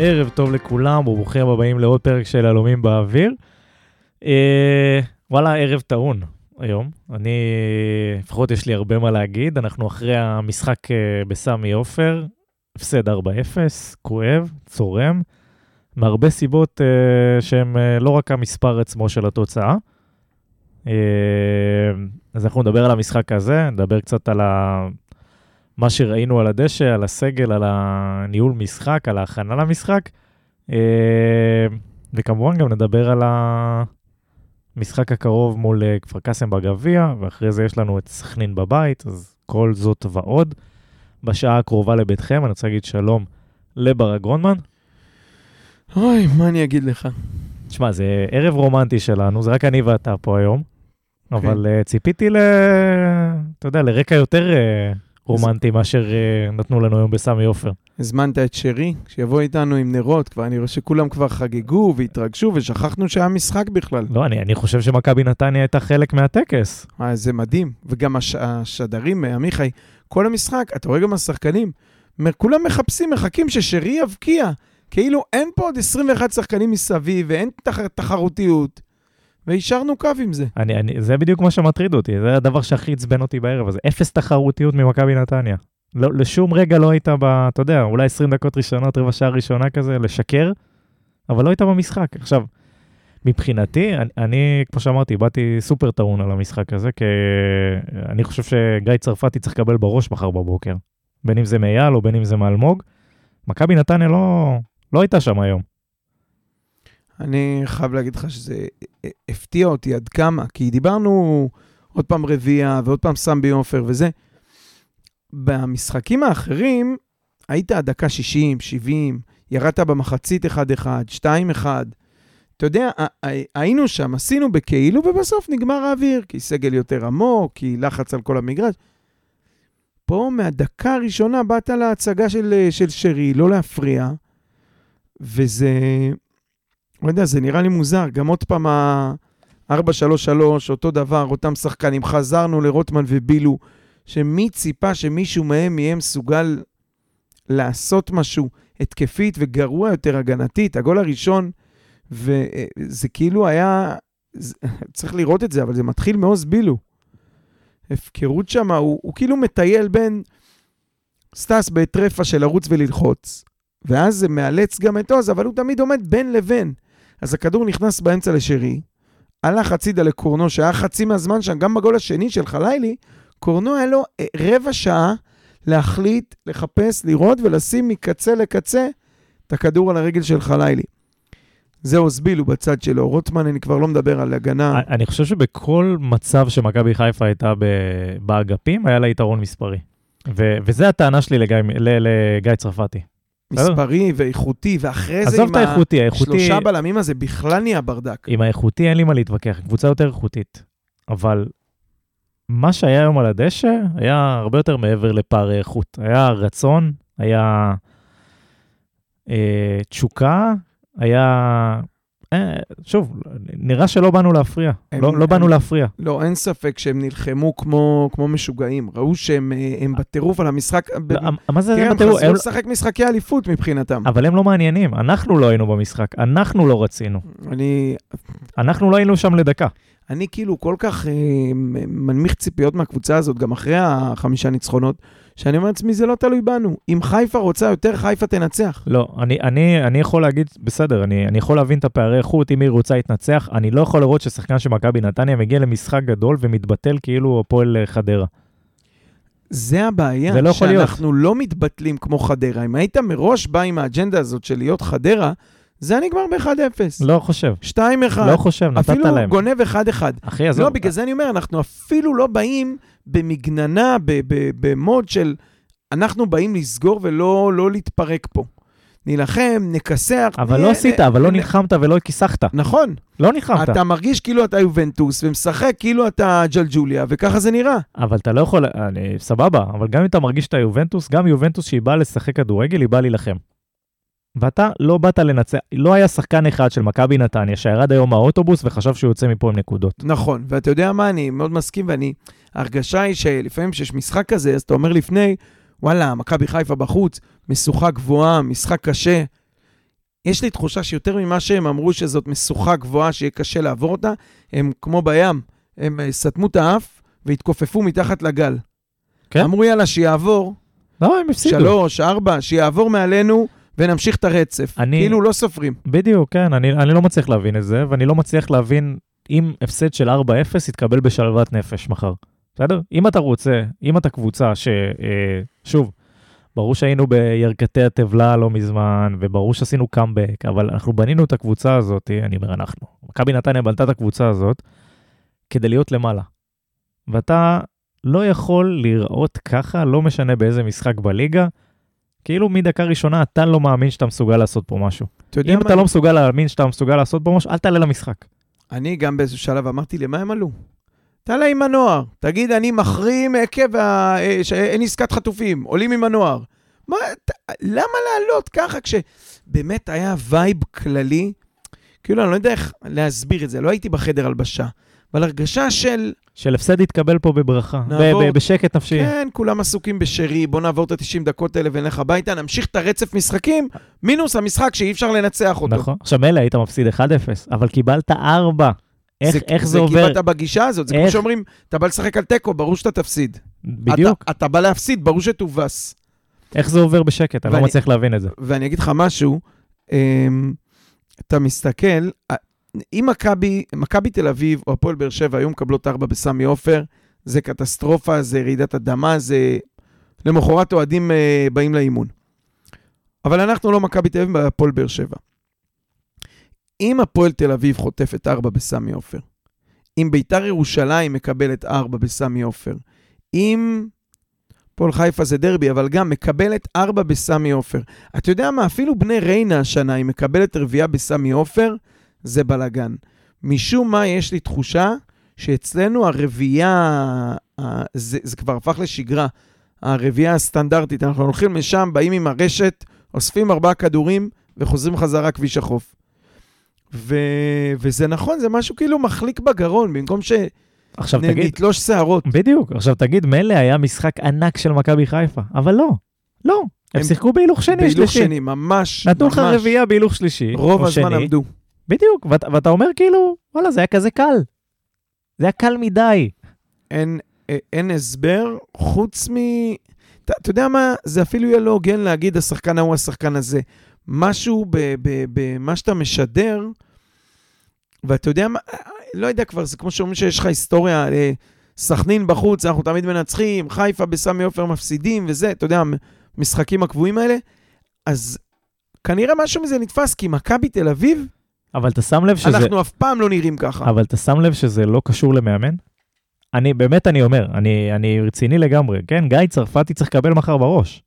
ערב טוב לכולם, וברוכים הבאים לעוד פרק של הלומים באוויר. אה, וואלה, ערב טעון היום. אני, לפחות יש לי הרבה מה להגיד. אנחנו אחרי המשחק אה, בסמי עופר, הפסד 4-0, כואב, צורם, מהרבה סיבות אה, שהן אה, לא רק המספר עצמו של התוצאה. אה, אז אנחנו נדבר על המשחק הזה, נדבר קצת על ה... מה שראינו על הדשא, על הסגל, על הניהול משחק, על ההכנה למשחק. אה, וכמובן גם נדבר על המשחק הקרוב מול אה, כפר קאסם בגביע, ואחרי זה יש לנו את סכנין בבית, אז כל זאת ועוד. בשעה הקרובה לביתכם, אני רוצה להגיד שלום לברק גרונמן. אוי, מה אני אגיד לך? תשמע, זה ערב רומנטי שלנו, זה רק אני ואתה פה היום, אבל uh, ציפיתי ל... אתה יודע, לרקע יותר uh, רומנטי מאשר uh, נתנו לנו היום בסמי עופר. הזמנת את שרי, שיבוא איתנו עם נרות, כבר אני רואה שכולם כבר חגגו והתרגשו, ושכחנו שהיה משחק בכלל. לא, אני, אני חושב שמכבי נתניה הייתה חלק מהטקס. אה, זה מדהים. וגם הש... השדרים, אה, עמיחי, כל המשחק, אתה רואה גם השחקנים, כולם מחפשים, מחכים ששרי יבקיע. כאילו אין פה עוד 21 שחקנים מסביב, ואין תח... תחרותיות. והשארנו קו עם זה. אני, אני, זה בדיוק מה שמטריד אותי, זה הדבר שהכי עצבן אותי בערב הזה. אפס תחרותיות ממכבי נתניה. לא, לשום רגע לא היית ב... אתה יודע, אולי 20 דקות ראשונות, רבע שעה ראשונה כזה, לשקר, אבל לא היית במשחק. עכשיו, מבחינתי, אני, אני, כמו שאמרתי, באתי סופר טעון על המשחק הזה, כי אני חושב שגיא צרפתי צריך לקבל בראש מחר בבוקר. בין אם זה מאייל או בין אם זה מאלמוג. מכבי נתניה לא, לא הייתה שם היום. אני חייב להגיד לך שזה הפתיע אותי עד כמה, כי דיברנו עוד פעם רביעייה ועוד פעם סמבי עופר וזה. במשחקים האחרים, היית עד דקה 60, 70, ירדת במחצית 1-1, 2-1. אתה יודע, היינו שם, עשינו בכאילו, ובסוף נגמר האוויר, כי סגל יותר עמוק, כי לחץ על כל המגרש. פה מהדקה הראשונה באת להצגה של, של שרי, לא להפריע, וזה, לא יודע, זה נראה לי מוזר. גם עוד פעם ה-4-3-3, אותו דבר, אותם שחקנים. חזרנו לרוטמן ובילו, שמי ציפה שמישהו מהם יהיה מסוגל לעשות משהו התקפית וגרוע יותר הגנתית. הגול הראשון, וזה כאילו היה, צריך לראות את זה, אבל זה מתחיל מעוז בילו. הפקרות שם, הוא, הוא כאילו מטייל בין סטס בטרפה של לרוץ וללחוץ, ואז זה מאלץ גם את עוז, אבל הוא תמיד עומד בין לבין. אז הכדור נכנס באמצע לשרי, הלך הצידה לקורנו, שהיה חצי מהזמן שם, גם בגול השני של חלילי, קורנו היה לו רבע שעה להחליט, לחפש, לראות ולשים מקצה לקצה את הכדור על הרגל של חלילי. זה אוזבילו בצד שלו. רוטמן, אני כבר לא מדבר על הגנה. אני חושב שבכל מצב שמכבי חיפה הייתה באגפים, היה לה יתרון מספרי. וזה הטענה שלי לגיא צרפתי. מספרי ואיכותי, ואחרי זה את האיכותי, האיכותי... שלושה בלמים הזה בכלל נהיה ברדק. עם האיכותי אין לי מה להתווכח, קבוצה יותר איכותית. אבל מה שהיה היום על הדשא היה הרבה יותר מעבר לפערי איכות. היה רצון, היה אה, תשוקה, היה... אה, שוב, נראה שלא באנו להפריע. הם, לא, לא באנו הם, להפריע. לא, אין ספק שהם נלחמו כמו, כמו משוגעים. ראו שהם הם בטירוף על המשחק. לא, ב... מה זה תראה, בטירוף? הם חזרו לשחק משחקי אליפות מבחינתם. אבל הם לא מעניינים. אנחנו לא היינו במשחק, אנחנו לא רצינו. אני... אנחנו לא היינו שם לדקה. אני כאילו כל כך אה, מנמיך ציפיות מהקבוצה הזאת, גם אחרי החמישה ניצחונות, שאני אומר לעצמי, זה לא תלוי בנו. אם חיפה רוצה יותר, חיפה תנצח. לא, אני, אני, אני יכול להגיד, בסדר, אני, אני יכול להבין את הפערי איכות, אם היא רוצה להתנצח, אני לא יכול לראות ששחקן של מכבי נתניה מגיע למשחק גדול ומתבטל כאילו הפועל חדרה. זה הבעיה, זה לא שאנחנו להיות. לא מתבטלים כמו חדרה. אם היית מראש בא עם האג'נדה הזאת של להיות חדרה, זה נגמר ב-1-0. לא חושב. 2-1. לא חושב, נתת אפילו להם. אפילו גונב 1-1. אחי, עזוב. לא, בגלל זה אני אומר, אנחנו אפילו לא באים במגננה, במוד של אנחנו באים לסגור ולא לא להתפרק פה. נילחם, נכסח. אבל לא עשית, אבל לא נלחמת ולא כיסחת. נכון. לא נלחמת. אתה מרגיש כאילו אתה יובנטוס ומשחק כאילו אתה ג'לג'וליה, וככה זה נראה. אבל אתה לא יכול, אני, סבבה, אבל גם אם אתה מרגיש שאתה יובנטוס, גם יובנטוס שהיא באה לשחק כדורגל, היא באה להילחם. ואתה לא באת לנצח, לא היה שחקן אחד של מכבי נתניה שירד היום מהאוטובוס וחשב שהוא יוצא מפה עם נקודות. נכון, ואתה יודע מה, אני מאוד מסכים, ואני, ההרגשה היא שלפעמים כשיש משחק כזה, אז אתה אומר לפני, וואלה, מכבי חיפה בחוץ, משוכה גבוהה, משחק קשה. יש לי תחושה שיותר ממה שהם אמרו שזאת משוכה גבוהה שיהיה קשה לעבור אותה, הם כמו בים, הם אה, סתמו את האף והתכופפו מתחת לגל. כן? אמרו יאללה, שיעבור, לא, הם הפסידו. שלוש, ארבע, שיעבור מעלינו ונמשיך את הרצף. אני- כאילו לא סופרים. בדיוק, כן, אני, אני לא מצליח להבין את זה, ואני לא מצליח להבין אם הפסד של 4-0 יתקבל בשלוות נפש מחר. בסדר? אם אתה רוצה, אם אתה קבוצה ש... אה, שוב, ברור שהיינו בירכתי הטבלה לא מזמן, וברור שעשינו קאמבק, אבל אנחנו בנינו את הקבוצה הזאת, אני אומר אנחנו. מכבי נתניה בנתה את הקבוצה הזאת כדי להיות למעלה. ואתה לא יכול לראות ככה, לא משנה באיזה משחק בליגה, כאילו מדקה ראשונה אתה לא מאמין שאתה מסוגל לעשות פה משהו. אתה יודע אם מה? אתה לא מסוגל להאמין שאתה מסוגל לעשות פה משהו, אל תעלה למשחק. אני גם באיזשהו שלב אמרתי, למה הם עלו? תעלה עם הנוער. תגיד, אני מחרים עקב ה... אה, שאין עסקת חטופים, עולים עם הנוער. מה, ת... למה לעלות ככה כשבאמת היה וייב כללי? כאילו, אני לא יודע איך להסביר את זה, לא הייתי בחדר הלבשה, אבל הרגשה של, של הפסד יתקבל פה בברכה, ב- נעבור. ב- בשקט נפשי. כן, כולם עסוקים בשרי, בוא נעבור את ה-90 דקות האלה ונלך הביתה, נמשיך את הרצף משחקים, מינוס המשחק שאי אפשר לנצח אותו. נכון. עכשיו מילא היית מפסיד 1-0, אבל קיבלת 4. איך זה, איך זה, זה עובר? קיבלת בגישה הזאת, זה כמו איך? שאומרים, אתה בא לשחק על תיקו, ברור שאתה תפסיד. בדיוק. אתה, אתה בא להפסיד, ברור שתובס. איך זה עובר בשקט? אני לא ואני- מצליח להבין את זה. ואני אגיד לך משהו, אמ, אתה מסתכל, אם מכבי, מכבי תל אביב או הפועל באר שבע היו מקבלות ארבע בסמי עופר, זה קטסטרופה, זה רעידת אדמה, זה... למחרת אוהדים אה, באים לאימון. אבל אנחנו לא מכבי תל אביב והפועל באר שבע. אם הפועל תל אביב חוטפת ארבע בסמי עופר, אם ביתר ירושלים מקבלת ארבע בסמי עופר, אם הפועל חיפה זה דרבי, אבל גם מקבלת ארבע בסמי עופר. אתה יודע מה? אפילו בני ריינה השנה, היא מקבלת רביעייה בסמי עופר, זה בלאגן. משום מה יש לי תחושה שאצלנו הרביעייה, זה, זה כבר הפך לשגרה. הרביעייה הסטנדרטית, אנחנו הולכים לשם, באים עם הרשת, אוספים ארבעה כדורים וחוזרים חזרה כביש החוף. ו... וזה נכון, זה משהו כאילו מחליק בגרון, במקום עכשיו תגיד, שנתלוש שערות. בדיוק, עכשיו תגיד, מילא היה משחק ענק של מכבי חיפה, אבל לא, לא. הם הם- שיחקו בהילוך שני, בהילוך שלישי. שני, ממש, נתנו לך. רביעייה בהילוך שלישי. רוב הזמן שני. עמדו. בדיוק, ואת- ואתה אומר כאילו, וואלה, זה היה כזה קל. זה היה קל מדי. אין, אה, אין הסבר חוץ מ... אתה, אתה יודע מה? זה אפילו יהיה לא הוגן להגיד השחקן ההוא, השחקן הזה. משהו במה שאתה משדר, ואתה יודע מה? לא יודע כבר, זה כמו שאומרים שיש לך היסטוריה, אה, סכנין בחוץ, אנחנו תמיד מנצחים, חיפה בסמי עופר מפסידים וזה, אתה יודע, המשחקים הקבועים האלה. אז כנראה משהו מזה נתפס, כי מכבי תל אביב, אבל אתה שם לב שזה... אנחנו אף פעם לא נראים ככה. אבל אתה שם לב שזה לא קשור למאמן? אני, באמת אני אומר, אני, אני רציני לגמרי, כן? גיא צרפתי צריך לקבל מחר בראש.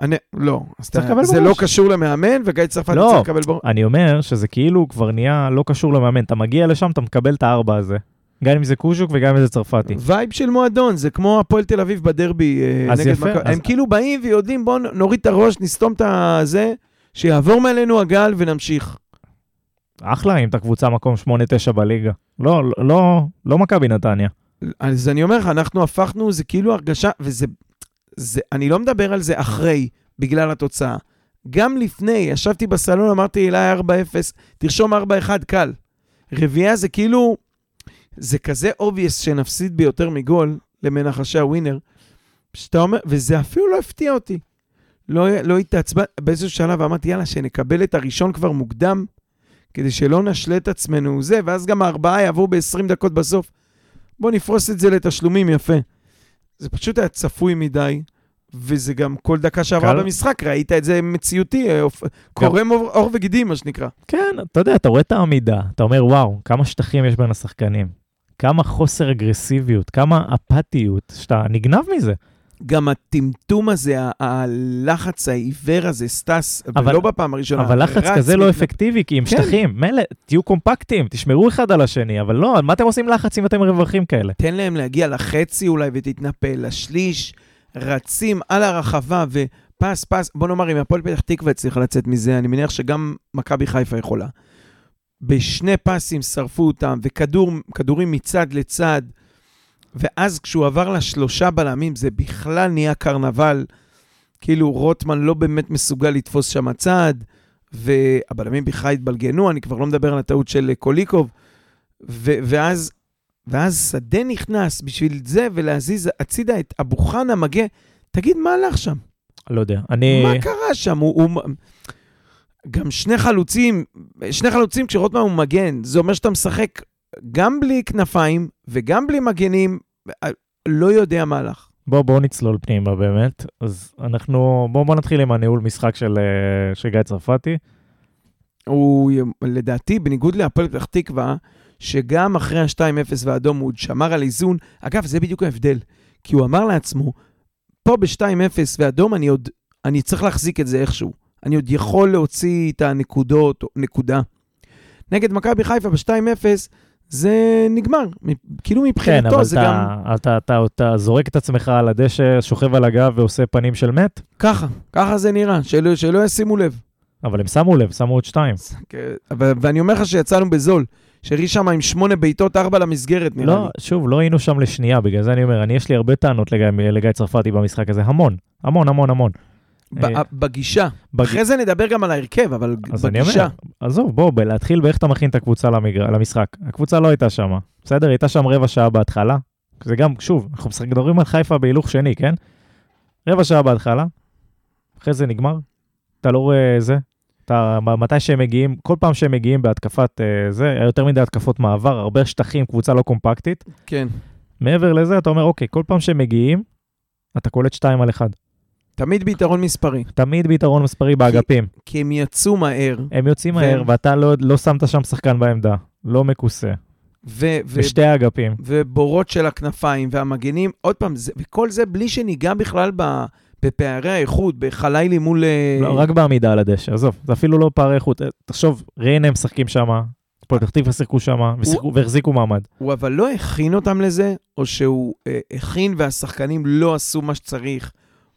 אני, לא, צריך לקבל זה בראש. לא קשור למאמן, וגיא צרפתי לא. צריך לקבל בראש. אני אומר שזה כאילו כבר נהיה לא קשור למאמן. אתה מגיע לשם, אתה מקבל את הארבע הזה. גם אם זה קוז'וק וגם אם זה צרפתי. וייב של מועדון, זה כמו הפועל תל אביב בדרבי אה, אז נגד מכבי יפה. אז- הם כאילו באים ויודעים, בואו נוריד את הראש, נסתום את הזה, שיעבור מעלינו הגל ונמשיך. אחלה, אם אתה קבוצה מקום 8-9 בליגה. לא, לא, לא, לא מכבי נתניה. אז אני אומר לך, אנחנו הפכנו, זה כאילו הרגשה, וזה, זה, אני לא מדבר על זה אחרי, בגלל התוצאה. גם לפני, ישבתי בסלון, אמרתי, אליי 4-0, תרשום 4-1 קל. רביעייה זה כאילו, זה כזה obvious שנפסיד ביותר מגול למנחשי הווינר, שאתה אומר, וזה אפילו לא הפתיע אותי. לא, לא התעצבן, באיזשהו שלב אמרתי, יאללה, שנקבל את הראשון כבר מוקדם, כדי שלא נשלה את עצמנו זה, ואז גם הארבעה יעברו ב-20 דקות בסוף. בוא נפרוס את זה לתשלומים יפה. זה פשוט היה צפוי מדי, וזה גם כל דקה שעברה קל. במשחק, ראית את זה מציאותי, אופ- קורם עור עור וגידים, מה שנקרא. כן, אתה יודע, אתה רואה את העמידה, אתה אומר, וואו, כמה שטחים יש בין השחקנים. כמה חוסר אגרסיביות, כמה אפתיות, שאתה נגנב מזה. גם הטמטום הזה, הלחץ העיוור הזה, סטס, אבל- ולא בפעם הראשונה. אבל לחץ כזה לא. אפקטיבי, כי עם כן. שטחים, מילא, תהיו קומפקטים, תשמרו אחד על השני, אבל לא, מה אתם עושים לחץ אם אתם רווחים כאלה? תן להם להגיע לחצי אולי ותתנפל, לשליש, רצים על הרחבה ופס פס, בוא נאמר, אם הפועל פתח תקווה הצליחה לצאת מזה, אני מניח שגם מכבי חיפה יכולה. בשני פסים שרפו אותם, וכדורים מצד לצד, ואז כשהוא עבר לשלושה בלמים, זה בכלל נהיה קרנבל, כאילו רוטמן לא באמת מסוגל לתפוס שם צד, והבלמים בכלל התבלגנו, אני כבר לא מדבר על הטעות של קוליקוב, ו- ואז, ואז שדה נכנס בשביל זה ולהזיז הצידה את אבו חנה מגה. תגיד, מה הלך שם? לא יודע. אני... מה קרה שם? הוא, הוא... גם שני חלוצים, שני חלוצים כשרוטמן הוא מגן, זה אומר שאתה משחק גם בלי כנפיים וגם בלי מגנים, אה, לא יודע מה הלך. בוא, בוא נצלול פנימה באמת. אז אנחנו, בוא, בוא נתחיל עם הניהול משחק של, אה, של גיא צרפתי. הוא, לדעתי, בניגוד להפועל פתח תקווה, שגם אחרי ה-2-0 והאדום הוא שמר על איזון. אגב, זה בדיוק ההבדל. כי הוא אמר לעצמו, פה ב-2-0 ואדום אני עוד, אני צריך להחזיק את זה איכשהו. אני עוד יכול להוציא את הנקודות, נקודה. נגד מכבי חיפה ב-2-0, זה נגמר. כאילו מבחינתו כן, אבל זה אתה, גם... אתה, אתה, אתה זורק את עצמך על הדשא, שוכב על הגב ועושה פנים של מת, ככה, ככה זה נראה, שלא, שלא ישימו לב. אבל הם שמו לב, שמו עוד שתיים. כן, ו- ואני אומר לך שיצאנו בזול. שרי שם עם שמונה בעיטות, ארבע למסגרת, נראה לי. לא, שוב, לא היינו שם לשנייה, בגלל זה אני אומר, אני יש לי הרבה טענות לגיא, לגיא צרפתי במשחק הזה, המון, המון, המון, המון. אה, בגישה. בג- אחרי זה נדבר גם על ההרכב, אבל אז אני בגישה. אומר, עזוב, בוא, בלהתחיל באיך אתה מכין את הקבוצה למגר... למשחק. הקבוצה לא הייתה שם, בסדר? הייתה שם רבע שעה בהתחלה. זה גם, שוב, אנחנו מדברים על חיפה בהילוך שני, כן? רבע שעה בהתחלה, אחרי זה נגמר. אתה לא רואה זה. אתה, מתי שהם מגיעים, כל פעם שהם מגיעים בהתקפת אה, זה, היה יותר מדי התקפות מעבר, הרבה שטחים, קבוצה לא קומפקטית. כן. מעבר לזה, אתה אומר, אוקיי, כל פעם שהם מגיעים, אתה קולט שתיים על אחד. תמיד ביתרון מספרי. תמיד ביתרון מספרי באגפים. כי הם יצאו מהר, הם יוצאים והם- מהר, ואתה לא, לא שמת שם שחקן בעמדה. לא מכוסה. ו- ו- בשתי האגפים. ובורות של הכנפיים והמגנים, עוד פעם, זה, וכל זה בלי שניגע בכלל ב, בפערי האיכות, בחלילי מול... אה, לא, רק בעמידה על הדשא, עזוב, זה אפילו לא פערי איכות. אה, תחשוב, ריינה משחקים שם, הפועל פתח תקווה שיחקו שם, והחזיקו מעמד. הוא אבל לא הכין אותם לזה, או שהוא אה, הכין והשחקנים לא עשו מה שצריך.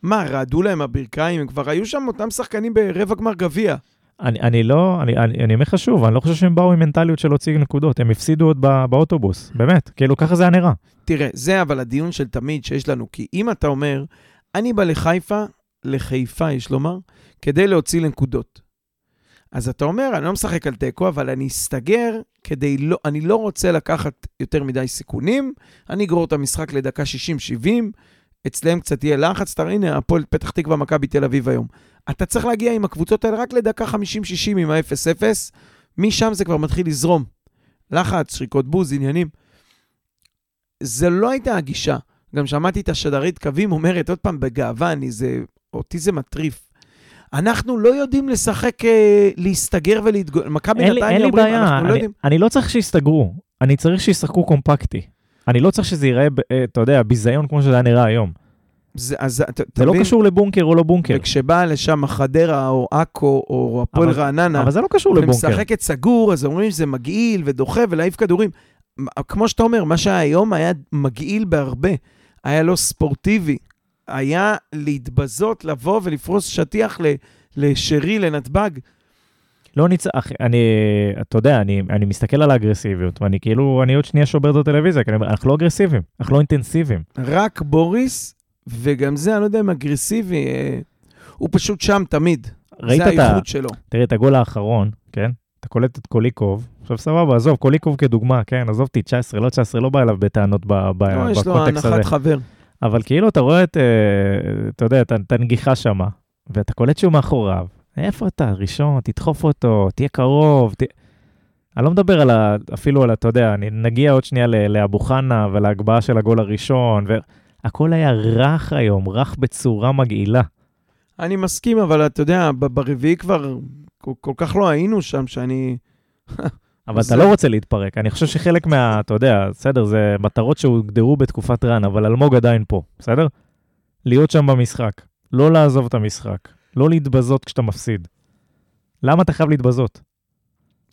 מה, רעדו להם הברכיים? הם כבר היו שם אותם שחקנים ברבע גמר גביע. אני, אני לא, אני, אני, אני אומר לך שוב, אני לא חושב שהם באו עם מנטליות של להוציא נקודות, הם הפסידו עוד בא, באוטובוס, באמת, כאילו ככה זה היה נראה. תראה, זה אבל הדיון של תמיד שיש לנו, כי אם אתה אומר, אני בא לחיפה, לחיפה יש לומר, כדי להוציא לנקודות. אז אתה אומר, אני לא משחק על תיקו, אבל אני אסתגר כדי לא, אני לא רוצה לקחת יותר מדי סיכונים, אני אגרור את המשחק לדקה 60-70, אצלם קצת יהיה לחץ, אתה הנה, הפועל פתח תקווה, מכבי תל אביב היום. אתה צריך להגיע עם הקבוצות האלה רק לדקה 50-60 עם ה-0-0, משם זה כבר מתחיל לזרום. לחץ, שריקות בוז, עניינים. זה לא הייתה הגישה. גם שמעתי את השדרית קווים אומרת, עוד פעם, בגאווה, אני זה, אותי זה מטריף. אנחנו לא יודעים לשחק, אה, להסתגר ולהתגונן. מכבי אין לי, נתניה אין לי אומרים, בעיה, אנחנו לא אני, יודעים. אני לא צריך שיסתגרו, אני צריך שישחקו קומפקטי. אני לא צריך שזה ייראה, אה, אתה יודע, ביזיון כמו שזה היה נראה היום. זה, אז, זה לא קשור לבונקר או לא בונקר, וכשבאה לשם חדרה או עכו או הפועל רעננה, אבל זה לא קשור לבונקר. ומשחקת סגור, אז אומרים שזה מגעיל ודוחה ולהעיף כדורים. כמו שאתה אומר, מה שהיה היום היה מגעיל בהרבה. היה לא ספורטיבי. היה להתבזות, לבוא ולפרוס שטיח ל- לשרי, לנתב"ג. לא ניצח, אני, אתה יודע, אני, אני מסתכל על האגרסיביות, ואני כאילו, אני עוד שנייה שובר את הטלוויזיה, כי אני אומר, אנחנו לא אגרסיביים, אנחנו לא אינטנסיביים. רק בוריס, וגם זה, אני לא יודע אם אגרסיבי, אה, הוא פשוט שם תמיד. ראית זה. האיכות שלו. תראה, את הגול האחרון, כן? אתה קולט את קוליקוב, עכשיו סבבה, עזוב, קוליקוב כדוגמה, כן? עזוב אותי, 19, לא 19, לא בא אליו בטענות ב- ב- לא, יש לו בקונטקסט הזה. הנחת חבר. אבל כאילו, אתה רואה את, אה, אתה יודע, את הנגיחה שמה, ואתה קולט שהוא מאחוריו. איפה אתה? ראשון, תדחוף אותו, תהיה קרוב. ת... אני לא מדבר על ה... אפילו על, אתה יודע, אני נגיע עוד שנייה לאבו חנה ולהגבהה של הגול הראשון, והכל היה רך היום, רך בצורה מגעילה. אני מסכים, אבל אתה יודע, ברביעי כבר כל, כל כך לא היינו שם, שאני... אבל זה- אתה לא רוצה להתפרק. אני חושב שחלק מה... אתה יודע, בסדר, זה מטרות שהוגדרו בתקופת רן, אבל אלמוג עדיין פה, בסדר? להיות שם במשחק, לא לעזוב את המשחק, לא להתבזות כשאתה מפסיד. למה אתה חייב להתבזות?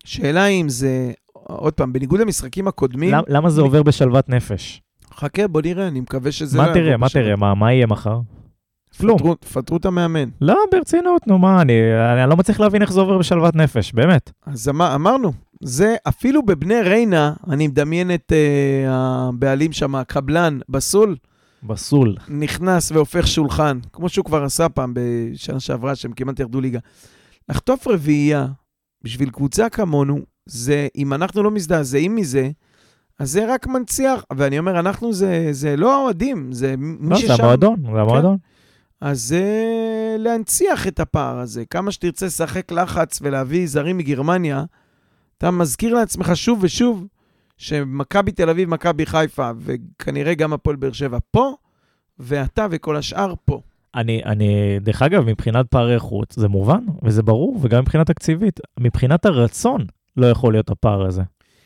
שאלה אם זה, עוד פעם, בניגוד למשחקים הקודמים, למ- למה זה עובר בשלוות נפש? חכה, בוא נראה, אני מקווה שזה... לא מה תראה, יעבור מה. תראה, מה מה יהיה מחר? כלום. פטרו- פטרו את המאמן. לא, ברצינות, נו מה, אני אני לא מצליח להבין איך זה עובר בשלוות נפש, באמת. אז אמר, אמרנו, זה אפילו בבני ריינה, אני מדמיין את uh, הבעלים שם, הקבלן, בסול, בסול. נכנס והופך שולחן, כמו שהוא כבר עשה פעם בשנה שעברה, שהם כמעט ירדו ליגה. לחטוף רביעייה בשביל קבוצה כמונו, זה, אם אנחנו לא מזדעזעים מזה, אז זה רק מנציח, ואני אומר, אנחנו זה, זה לא האוהדים, זה מי לא, ששם. זה המועדון, זה המועדון. אז זה להנציח את הפער הזה. כמה שתרצה לשחק לחץ ולהביא זרים מגרמניה, אתה מזכיר לעצמך שוב ושוב שמכבי תל אביב, מכבי חיפה, וכנראה גם הפועל באר שבע פה, ואתה וכל השאר פה. אני, אני, דרך אגב, מבחינת פערי חוץ, זה מובן, וזה ברור, וגם מבחינה תקציבית. מבחינת הרצון, לא יכול להיות הפער הזה.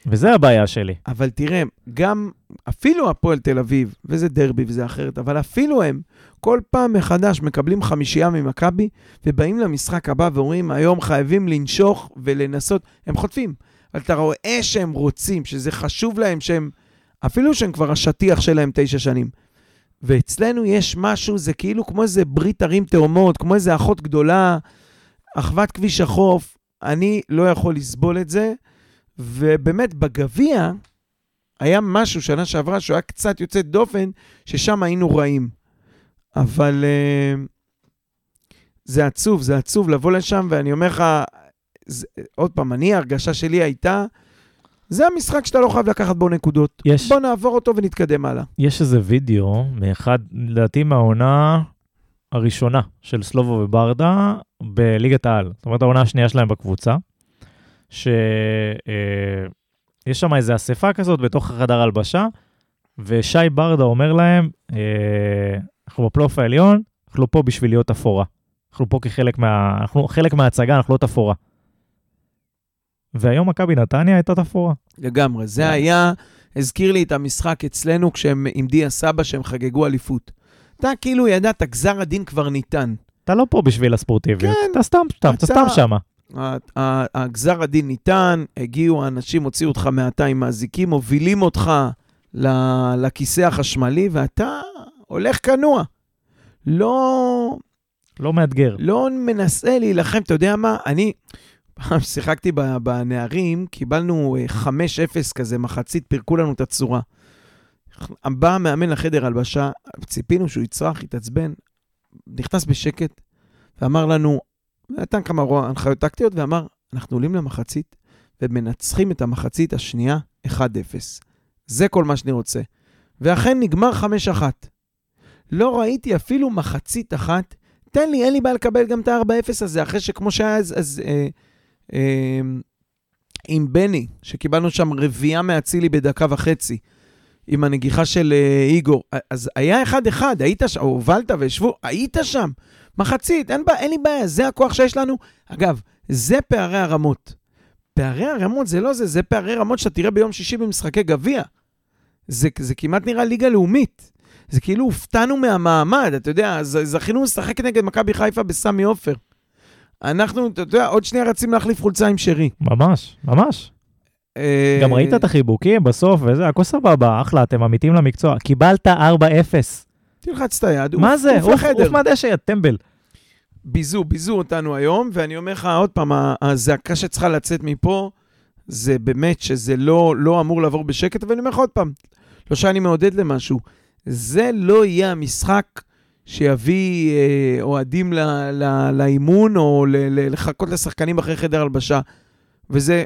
וזה הבעיה שלי. אבל תראה, גם, אפילו הפועל תל אביב, וזה דרבי וזה אחרת, אבל אפילו הם, כל פעם מחדש מקבלים חמישייה ממכבי, ובאים למשחק הבא ואומרים, היום חייבים לנשוך ולנסות, הם חוטפים. אבל אתה רואה שהם רוצים, שזה חשוב להם, שהם, אפילו שהם כבר השטיח שלהם תשע שנים. ואצלנו יש משהו, זה כאילו כמו איזה ברית ערים תאומות, כמו איזה אחות גדולה, אחוות כביש החוף. אני לא יכול לסבול את זה. ובאמת, בגביע היה משהו שנה שעברה שהוא היה קצת יוצא דופן, ששם היינו רעים. אבל uh, זה עצוב, זה עצוב לבוא לשם, ואני אומר לך, זה, עוד פעם, אני, ההרגשה שלי הייתה, זה המשחק שאתה לא חייב לקחת בו נקודות. יש- בוא נעבור אותו ונתקדם הלאה. יש איזה וידאו מאחד, לדעתי מהעונה הראשונה של סלובו וברדה בליגת העל. זאת אומרת, העונה השנייה שלהם בקבוצה, שיש שם איזו אספה כזאת בתוך החדר הלבשה, ושי ברדה אומר להם, אה, אנחנו בפלייאוף העליון, אנחנו פה בשביל להיות אפורה. אנחנו פה כחלק מה... אנחנו חלק מההצגה, אנחנו לא תפאורה. והיום מכבי נתניה הייתה תפאורה. לגמרי. זה היה, הזכיר לי את המשחק אצלנו כשהם עם דיה סבא, שהם חגגו אליפות. אתה כאילו ידעת, גזר הדין כבר ניתן. אתה לא פה בשביל הספורטיביות, כן. אתה סתם, אתה, אתה אתה- סתם שמה. הגזר הדין ניתן, הגיעו האנשים, הוציאו אותך מהתא עם האזיקים, מובילים אותך לכיסא החשמלי, ואתה הולך כנוע. לא, לא מאתגר. לא מנסה להילחם, אתה יודע מה? אני פעם שיחקתי בנערים, קיבלנו אה, 5-0 כזה, מחצית, פירקו לנו את הצורה. בא המאמן לחדר הלבשה, ציפינו שהוא יצרח, יתעצבן, נכנס בשקט ואמר לנו, נתן כמה רוע- הנחיות טקטיות ואמר, אנחנו עולים למחצית ומנצחים את המחצית השנייה 1-0. זה כל מה שאני רוצה. ואכן נגמר 5-1. לא ראיתי אפילו מחצית אחת תן לי, אין לי בעיה לקבל גם את ה-4-0 הזה, אחרי שכמו שהיה אז, אז אה, אה, עם בני, שקיבלנו שם רביעייה מאצילי בדקה וחצי, עם הנגיחה של אה, איגור, אז היה 1-1, היית שם, הובלת וישבו, היית שם, מחצית, אין, בעיה, אין לי בעיה, זה הכוח שיש לנו. אגב, זה פערי הרמות. פערי הרמות זה לא זה, זה פערי רמות שאתה תראה ביום שישי במשחקי גביע. זה, זה כמעט נראה ליגה לאומית. זה כאילו הופתענו מהמעמד, אתה יודע, זכינו לשחק נגד מכבי חיפה בסמי עופר. אנחנו, אתה יודע, עוד שנייה רצים להחליף חולצה עם שרי. ממש, ממש. אה, גם ראית את החיבוקים בסוף וזה, הכל סבבה, אחלה, אתם אמיתים למקצוע. קיבלת 4-0. תלחץ את היד, מה זה? עוף מהדשא, טמבל. ביזו, ביזו אותנו היום, ואני אומר לך עוד פעם, הזעקה שצריכה לצאת מפה, זה באמת שזה לא, לא אמור לעבור בשקט, ואני אומר לך עוד פעם, לא שאני מעודד למשהו, זה לא יהיה המשחק שיביא אה, אוהדים ל, ל, לאימון, או ל, ל, לחכות לשחקנים אחרי חדר הלבשה. וזה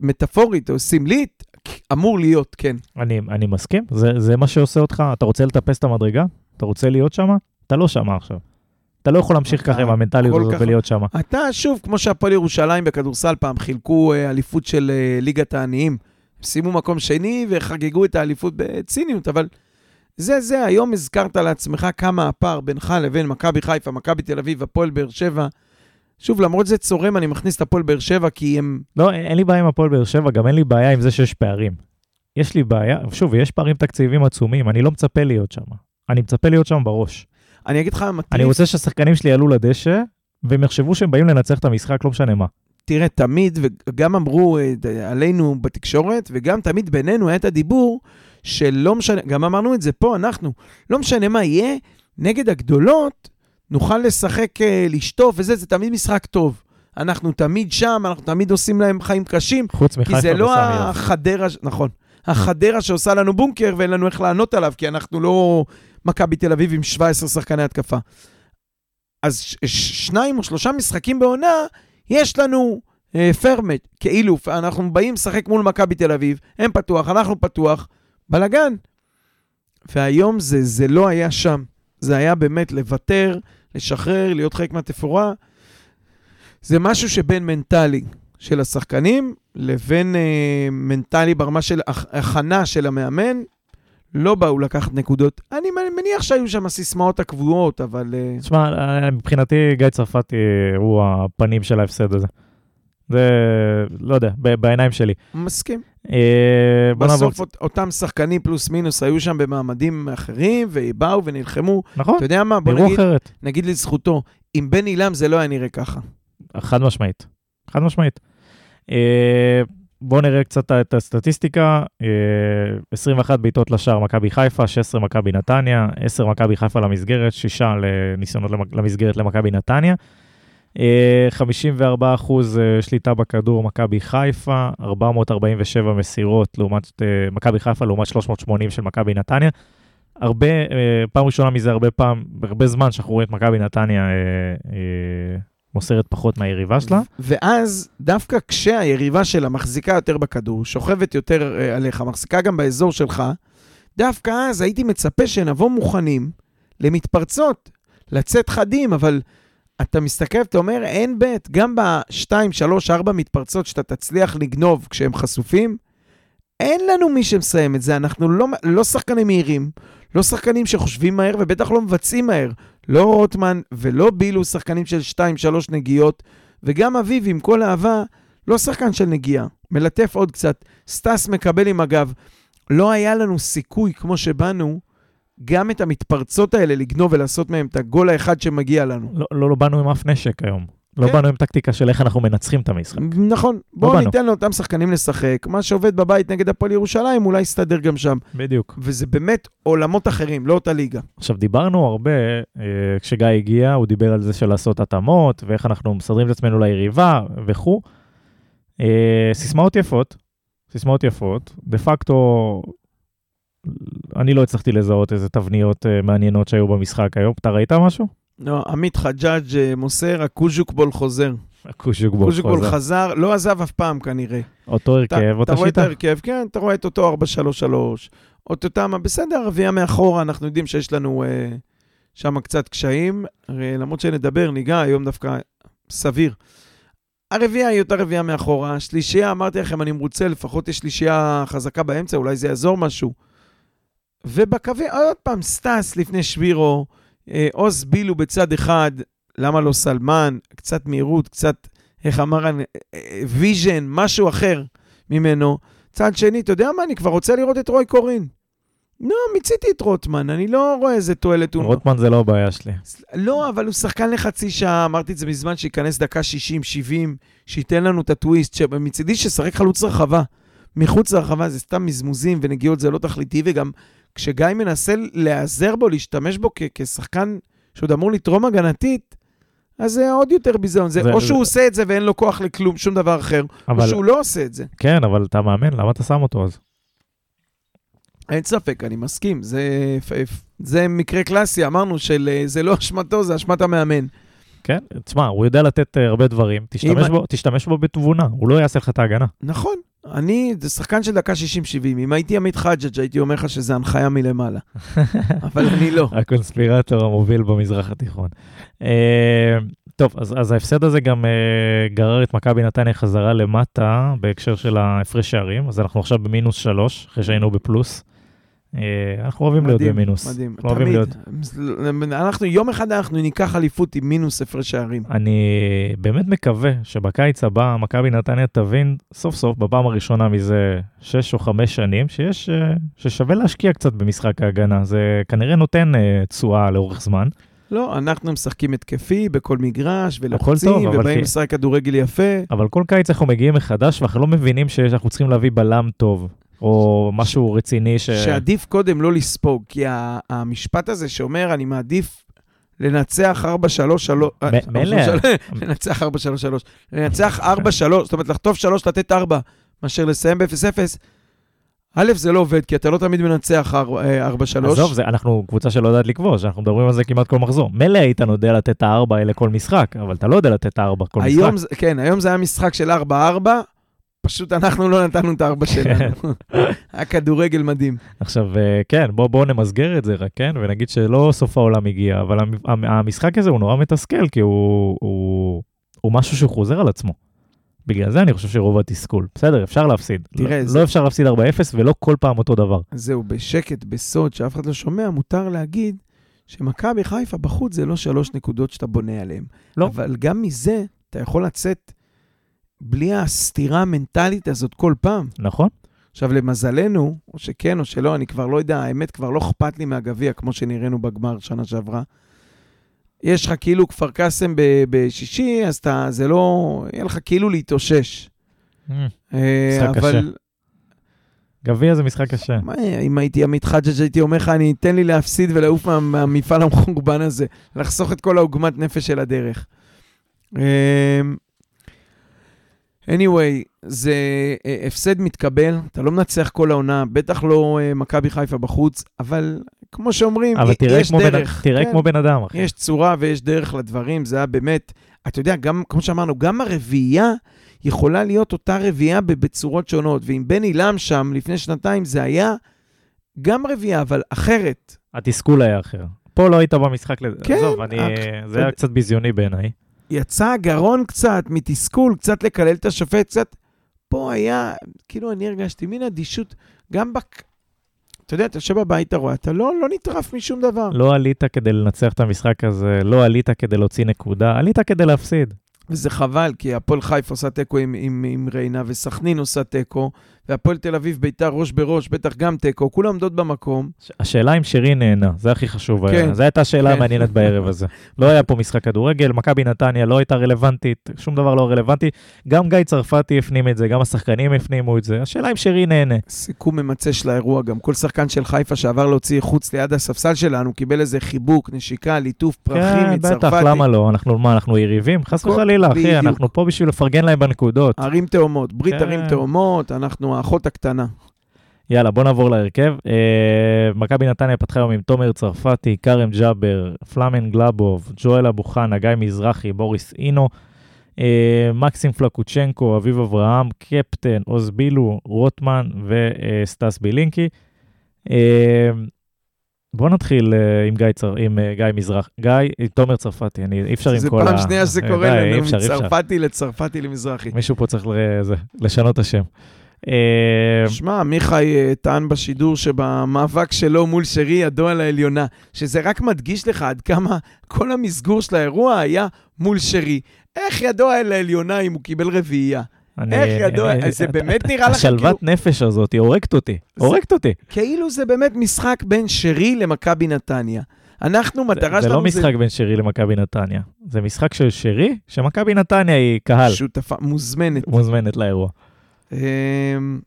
מטאפורית או סמלית, אמור להיות, כן. אני, אני מסכים, זה, זה מה שעושה אותך. אתה רוצה לטפס את המדרגה? אתה רוצה להיות שם? אתה לא שם עכשיו. אתה לא יכול להמשיך ככה עם המנטליות הזאת כך- ולהיות שם. אתה, שוב, כמו שהפועל ירושלים בכדורסל פעם חילקו אה, אליפות של אה, ליגת העניים. סיימו מקום שני וחגגו את האליפות בציניות, אבל זה זה, היום הזכרת לעצמך כמה הפער בינך לבין מכבי חיפה, מכבי תל אביב, הפועל באר שבע. שוב, למרות זה צורם, אני מכניס את הפועל באר שבע, כי הם... לא, אין, אין לי בעיה עם הפועל באר שבע, גם אין לי בעיה עם זה שיש פערים. יש לי בעיה, שוב, יש פערים תקציביים עצומים, אני לא מצפה להיות שם. אני מצפה להיות שם בראש. אני אגיד לך, מטריף, אני רוצה שהשחקנים שלי יעלו לדשא, והם יחשבו שהם באים לנצח את המשחק, לא משנה מה. תראה, תמיד, וגם אמרו אה, עלינו בתקשורת, וגם תמיד בינינו היה את הדיבור שלא משנה, גם אמרנו את זה פה, אנחנו, לא משנה מה יהיה, נגד הגדולות, נוכל לשחק, אה, לשטוף וזה, זה תמיד משחק טוב. אנחנו תמיד שם, אנחנו תמיד עושים להם חיים קשים, חוץ כי מחיפה זה לא וסמי עופר. החדרה, נכון, החדרה שעושה לנו בונקר ואין לנו איך לענות עליו, כי אנחנו לא מכבי תל אביב עם 17 שחקני התקפה. אז ש- ש- שניים או שלושה משחקים בעונה, יש לנו אה, פרמט, כאילו, אנחנו באים לשחק מול מכבי תל אביב, הם פתוח, אנחנו פתוח, בלאגן. והיום זה, זה לא היה שם. זה היה באמת לוותר, לשחרר, להיות חלק מהתפאורה. זה משהו שבין מנטלי של השחקנים לבין אה, מנטלי ברמה של הכנה של המאמן. לא באו לקחת נקודות. אני מניח שהיו שם הסיסמאות הקבועות, אבל... אה, תשמע, אה, מבחינתי גיא צרפתי הוא הפנים של ההפסד הזה. זה, לא יודע, בעיניים שלי. מסכים. אה, בסוף אות, אותם שחקנים פלוס מינוס היו שם במעמדים אחרים, ובאו ונלחמו. נכון, אתה יודע מה? בוא נגיד, אחרת. נגיד לזכותו, עם בן עילם זה לא היה נראה ככה. חד משמעית. חד משמעית. אה, בואו נראה קצת את הסטטיסטיקה. אה, 21 בעיטות לשער מכבי חיפה, 16 מכבי נתניה, 10 מכבי חיפה למסגרת, 6 ניסיונות למסגרת למכבי נתניה. 54 אה, אחוז אה, שליטה בכדור, מכבי חיפה, 447 מסירות לעומת אה, מכבי חיפה, לעומת 380 של מכבי נתניה. הרבה, פעם ראשונה מזה הרבה פעם, הרבה זמן שאנחנו רואים את מכבי נתניה מוסרת פחות מהיריבה שלה. ואז, דווקא כשהיריבה שלה מחזיקה יותר בכדור, שוכבת יותר עליך, מחזיקה גם באזור שלך, דווקא אז הייתי מצפה שנבוא מוכנים למתפרצות, לצאת חדים, אבל אתה מסתכל ואתה אומר, אין בית, גם ב-2, 3, 4 מתפרצות שאתה תצליח לגנוב כשהם חשופים, אין לנו מי שמסיים את זה. אנחנו לא, לא שחקנים מהירים, לא שחקנים שחושבים מהר ובטח לא מבצעים מהר. לא רוטמן ולא בילו שחקנים של 2-3 נגיעות, וגם אביב, עם כל אהבה, לא שחקן של נגיעה. מלטף עוד קצת. סטס מקבל עם הגב. לא היה לנו סיכוי, כמו שבאנו, גם את המתפרצות האלה לגנוב ולעשות מהם את הגול האחד שמגיע לנו. לא, לא, לא באנו עם אף נשק היום. לא כן. לא באנו עם טקטיקה של איך אנחנו מנצחים את המשחק. נכון. לא בואו לא ניתן לאותם שחקנים לשחק. מה שעובד בבית נגד הפועל ירושלים, אולי יסתדר גם שם. בדיוק. וזה באמת עולמות אחרים, לא אותה ליגה. עכשיו, דיברנו הרבה, אה, כשגיא הגיע, הוא דיבר על זה של לעשות התאמות, ואיך אנחנו מסדרים את עצמנו ליריבה וכו'. אה, סיסמאות יפות, סיסמאות יפות. דה פקטו, אני לא הצלחתי לזהות איזה תבניות uh, מעניינות שהיו במשחק היום. אתה ראית משהו? לא, עמית חג'אג' אה, מוסר, הקוז'וקבול חוזר. הקוז'וקבול חוזר. הקוז'וקבול חזר, לא עזב אף פעם כנראה. אותו הרכב, אותה שיטה. אתה רואה את ההרכב, כן, אתה רואה את אותו 4-3-3. אותם, בסדר, רביעייה מאחורה, אנחנו יודעים שיש לנו אה, שם קצת קשיים. למרות שנדבר, ניגע, היום דווקא סביר. הרביעייה היא אותה רביעייה מאחורה. שלישייה, אמרתי לכם, אני מרוצה, לפחות יש שלישייה חזקה באמצע, אולי זה יעזור משהו. ובקווי, עוד פעם, סטאס לפני שבירו, אה, עוז בילו בצד אחד, למה לא סלמן? קצת מהירות, קצת, איך אמר, vision, אה, משהו אחר ממנו. צד שני, אתה יודע מה, אני כבר רוצה לראות את רוי קורין. לא, מיציתי את רוטמן, אני לא רואה איזה תועלת. רוטמן זה לא הבעיה שלי. לא, אבל הוא שחקן לחצי שעה, אמרתי את זה מזמן, שייכנס דקה 60, 70, שייתן לנו את הטוויסט, שמצידי ששחק חלוץ רחבה. מחוץ לרחבה זה סתם מזמוזים ונגיעות, זה לא תכליתי, וגם כשגיא מנסה להיעזר בו, להשתמש בו כ- כשחקן שעוד אמור לתרום הגנתית, אז זה עוד יותר ביזיון. זה, זה, או שהוא זה... עושה את זה ואין לו כוח לכלום, שום דבר אחר, אבל... או שהוא לא עושה את זה. כן, אבל אתה מאמן, למה אתה שם אותו אז? אין ספק, אני מסכים. זה, זה מקרה קלאסי, אמרנו שזה לא אשמתו, זה אשמת המאמן. כן, תשמע, הוא יודע לתת אה, הרבה דברים, תשתמש, אם... בו, תשתמש בו בתבונה, הוא לא יעשה לך את ההגנה. נכון, אני, זה שחקן של דקה 60-70. אם הייתי עמית חג'ג' הייתי אומר לך שזה הנחיה מלמעלה. אבל אני לא. הקונספירטור המוביל במזרח התיכון. אה, טוב, אז, אז ההפסד הזה גם uh, גרר את מכבי נתניה חזרה למטה בהקשר של ההפרש שערים, אז אנחנו עכשיו במינוס שלוש, אחרי שהיינו בפלוס. אה, אנחנו אוהבים להיות במינוס. מדהים, תמיד. להיות... אנחנו, יום אחד אנחנו ניקח אליפות עם מינוס הפרש שערים. אני באמת מקווה שבקיץ הבא מכבי נתניה תבין סוף סוף, בפעם הראשונה מזה שש או חמש שנים, שיש, אה, ששווה להשקיע קצת במשחק ההגנה. זה כנראה נותן אה, תשואה לאורך זמן. לא, אנחנו משחקים התקפי בכל מגרש, ולוחצים, ובאים לשחק כדורגל יפה. אבל כל קיץ אנחנו מגיעים מחדש, ואנחנו לא מבינים שאנחנו צריכים להביא בלם טוב. או משהו רציני ש... שעדיף קודם לא לספוג, כי המשפט הזה שאומר, אני מעדיף לנצח 4-3-3, אה, מילא. לנצח 4-3-3, לנצח 4-3, זאת אומרת, לחטוף 3, לתת 4, מאשר לסיים ב-0-0, א', זה לא עובד, כי אתה לא תמיד מנצח 4-3. עזוב, זה- אנחנו קבוצה שלא יודעת לכבוש, אנחנו מדברים על זה כמעט כל מחזור. מילא איתן יודע לתת את הארבע האלה כל משחק, אבל אתה לא יודע לתת את הארבע כל משחק. היום, כן, היום זה היה משחק של 4-4, פשוט אנחנו לא נתנו את הארבע שלנו. היה כדורגל מדהים. עכשיו, אה, כן, בואו בוא נמסגר את זה רק, כן? ונגיד שלא סוף העולם הגיע, אבל המ- המ- המשחק הזה הוא נורא מתסכל, כי הוא, הוא, הוא משהו שהוא חוזר על עצמו. בגלל זה אני חושב שרוב התסכול. בסדר, אפשר להפסיד. תראה, לא, זה- לא אפשר להפסיד 4-0 ולא כל פעם אותו דבר. זהו, בשקט, בסוד, שאף אחד לא שומע, מותר להגיד שמכבי חיפה בחוץ זה לא שלוש נקודות שאתה בונה עליהן. לא. אבל גם מזה אתה יכול לצאת בלי הסתירה המנטלית הזאת כל פעם. נכון? עכשיו, למזלנו, או שכן או שלא, אני כבר לא יודע, האמת, כבר לא אכפת לי מהגביע, כמו שנראינו בגמר שנה שעברה. יש לך כאילו כפר קאסם בשישי, אז אתה, זה לא, יהיה לך כאילו להתאושש. אה, משחק אבל קשה. גביע זה משחק קשה. מה, אם הייתי עמית חג'ג' הייתי אומר לך, אני אתן לי להפסיד ולעוף מה, מהמפעל המחורבן הזה, לחסוך את כל העוגמת נפש של הדרך. Anyway, זה אה, הפסד מתקבל, אתה לא מנצח כל העונה, בטח לא אה, מכבי חיפה בחוץ, אבל כמו שאומרים, אבל תראה, יש כמו, דרך. תראה כן, כמו בן אדם, אחי. יש צורה ויש דרך לדברים, זה היה באמת, אתה יודע, גם, כמו שאמרנו, גם הרביעייה יכולה להיות אותה רביעייה בצורות שונות, ועם בן עילם שם לפני שנתיים זה היה גם רביעייה, אבל אחרת. התסכול היה אחר. פה לא היית במשחק לזה. כן, עזוב, אני, אך- זה היה קצת ביזיוני בעיניי. יצא הגרון קצת מתסכול, קצת לקלל את השופט, קצת... פה היה, כאילו אני הרגשתי מין אדישות, גם בק... אתה יודע, אתה יושב בבית, אתה רואה, אתה לא, לא נטרף משום דבר. לא עלית כדי לנצח את המשחק הזה, לא עלית כדי להוציא נקודה, עלית כדי להפסיד. וזה חבל, כי הפועל חיפה עושה תיקו עם, עם, עם ריינה, וסכנין עושה תיקו, והפועל תל אביב, ביתר ראש בראש, בטח גם תיקו, כולם עומדות במקום. השאלה אם שרי נהנה, זה הכי חשוב. כן. זו הייתה השאלה כן. המעניינת בערב הזה. לא היה פה משחק כדורגל, מכבי נתניה לא הייתה רלוונטית, שום דבר לא רלוונטי. גם גיא צרפתי הפנים את זה, גם השחקנים הפנימו את זה. השאלה אם שרי נהנה. סיכום ממצה של האירוע, גם כל שחקן של חיפה שעבר להוציא חוץ ליד הספסל שלנו, קיבל איזה חיבוק, נשיקה, ליטוף פרחים כן, מצרפתי. בטח, למה לא? אנחנו, מה, אנחנו יריבים? חס וחלילה, אחי. אנחנו פה בשביל לפרגן להם בנקודות. ערים תאומות, ברית כן. ערים תאומות, אנחנו האחות הקטנה. יאללה, בוא נעבור להרכב. אה, מכבי נתניה פתחה היום עם תומר צרפתי, כרם ג'אבר, פלאמן גלאבוב, ג'ואל אבו חנה, גיא מזרחי, בוריס אינו, אה, מקסים פלקוצ'נקו, אביב אברהם, קפטן, עוז בילו, רוטמן וסטס בילינקי. אה, בוא נתחיל אה, עם גיא, צר... עם אה, גיא מזרח, גיא, עם תומר צרפתי, אני, אי אפשר עם זה כל ה... פעם שנייה שזה אה, קורה לנו. מצרפתי לצרפתי למזרחי. מישהו פה צריך ל... זה, לשנות את השם. אה, שמע, מיכאי אה, טען בשידור שבמאבק שלו מול שרי ידו על העליונה, שזה רק מדגיש לך עד כמה כל המסגור של האירוע היה מול שרי. איך ידו על העליונה אם הוא קיבל רביעייה? אני- איך ידוע, אני- זה באמת נראה לך כאילו, השלוות נפש הזאת, הורגת אותי, זה- הורגת אותי. כאילו זה באמת משחק בין שרי למכבי נתניה. אנחנו, מטרה זה שלנו לא משחק בין שרי למכבי נתניה, זה משחק של שרי, שמכבי נתניה היא קהל, שותפה מוזמנת. מוזמנת לאירוע. אמ,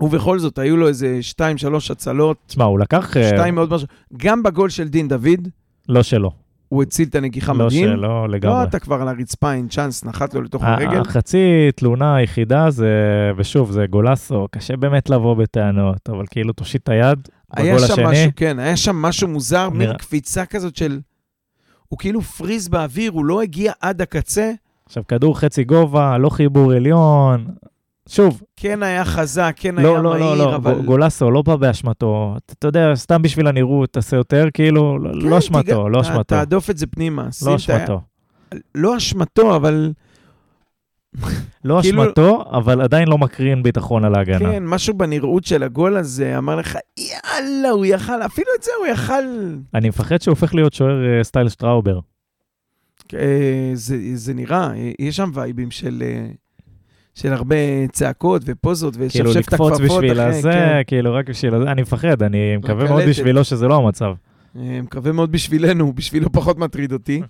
ובכל זאת, היו לו איזה שתיים, שלוש הצלות, תשמע, הוא לקח, אה, שתיים מאוד משהו. גם בגול של דין דוד, לא שלו, הוא הציל את הנגיחה לא מדהים. שלו לא, לגמרי. אתה כבר על הרצפה, אין צ'אנס, נחת לו לתוך הרגל. החצי תלונה היחידה זה, ושוב, זה גולסו, קשה באמת לבוא בטענות, אבל כאילו תושיט את היד, היה בגול שם השני, משהו, כן, היה שם משהו מוזר, מין קפיצה כזאת של... הוא כאילו פריז באוויר, הוא לא הגיע עד הקצה. עכשיו כדור חצי גובה, לא חיבור עליון, שוב, כן היה חזק, כן היה לא, לא, לא, מהיר, לא, אבל... גול- גולסו לא בא באשמתו, אתה אתה יודע, סתם בשביל הנראות, תעשה יותר, כאילו, לא- כן, לא אשמתו, תיגע- לא אשמתו, תהדוף את זה פנימה. לא את ה- אשמתו. לא אשמתו, אבל לא כאילו- אשמתו, אבל עדיין לא מקרין ביטחון על ההגנה. כן, משהו בנראות של הגול הזה אמר לך, יאללה, הוא יכל, אפילו את זה הוא יכל... אני מפחד שהוא הופך להיות שוער אה, סטייל שטראובר. אה, זה, זה נראה, אה, יש שם וייבים של, אה, של הרבה צעקות ופוזות כאילו ולשפשף את לקפוץ הכפפות בשביל אחרי, הזה, כן. כאילו רק בשביל הזה, אני מפחד, אני מקווה מאוד. בשבילו שזה לא המצב. מקווה מאוד בשבילנו, בשבילו פחות מטריד אותי.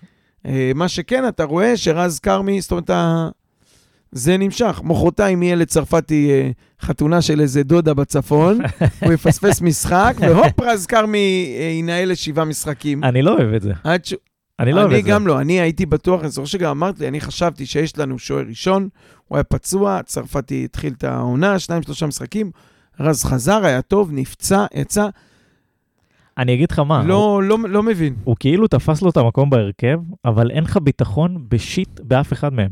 מה שכן, אתה רואה שרז כרמי, זאת אומרת, זה נמשך. מחרתיים יהיה לצרפתי חתונה של איזה דודה בצפון, הוא יפספס משחק, והופ, רז כרמי ינהל לשבעה משחקים. אני לא אוהב את זה. אני לא אוהב אני את זה. גם לא, אני הייתי בטוח, אני זוכר שגם אמרת לי, אני חשבתי שיש לנו שוער ראשון, הוא היה פצוע, צרפתי התחיל את העונה, שניים, שלושה משחקים, רז חזר, היה טוב, נפצע, יצא, אני אגיד לך מה, הוא, לא, לא, לא מבין. הוא כאילו תפס לו את המקום בהרכב, אבל אין לך ביטחון בשיט באף אחד מהם.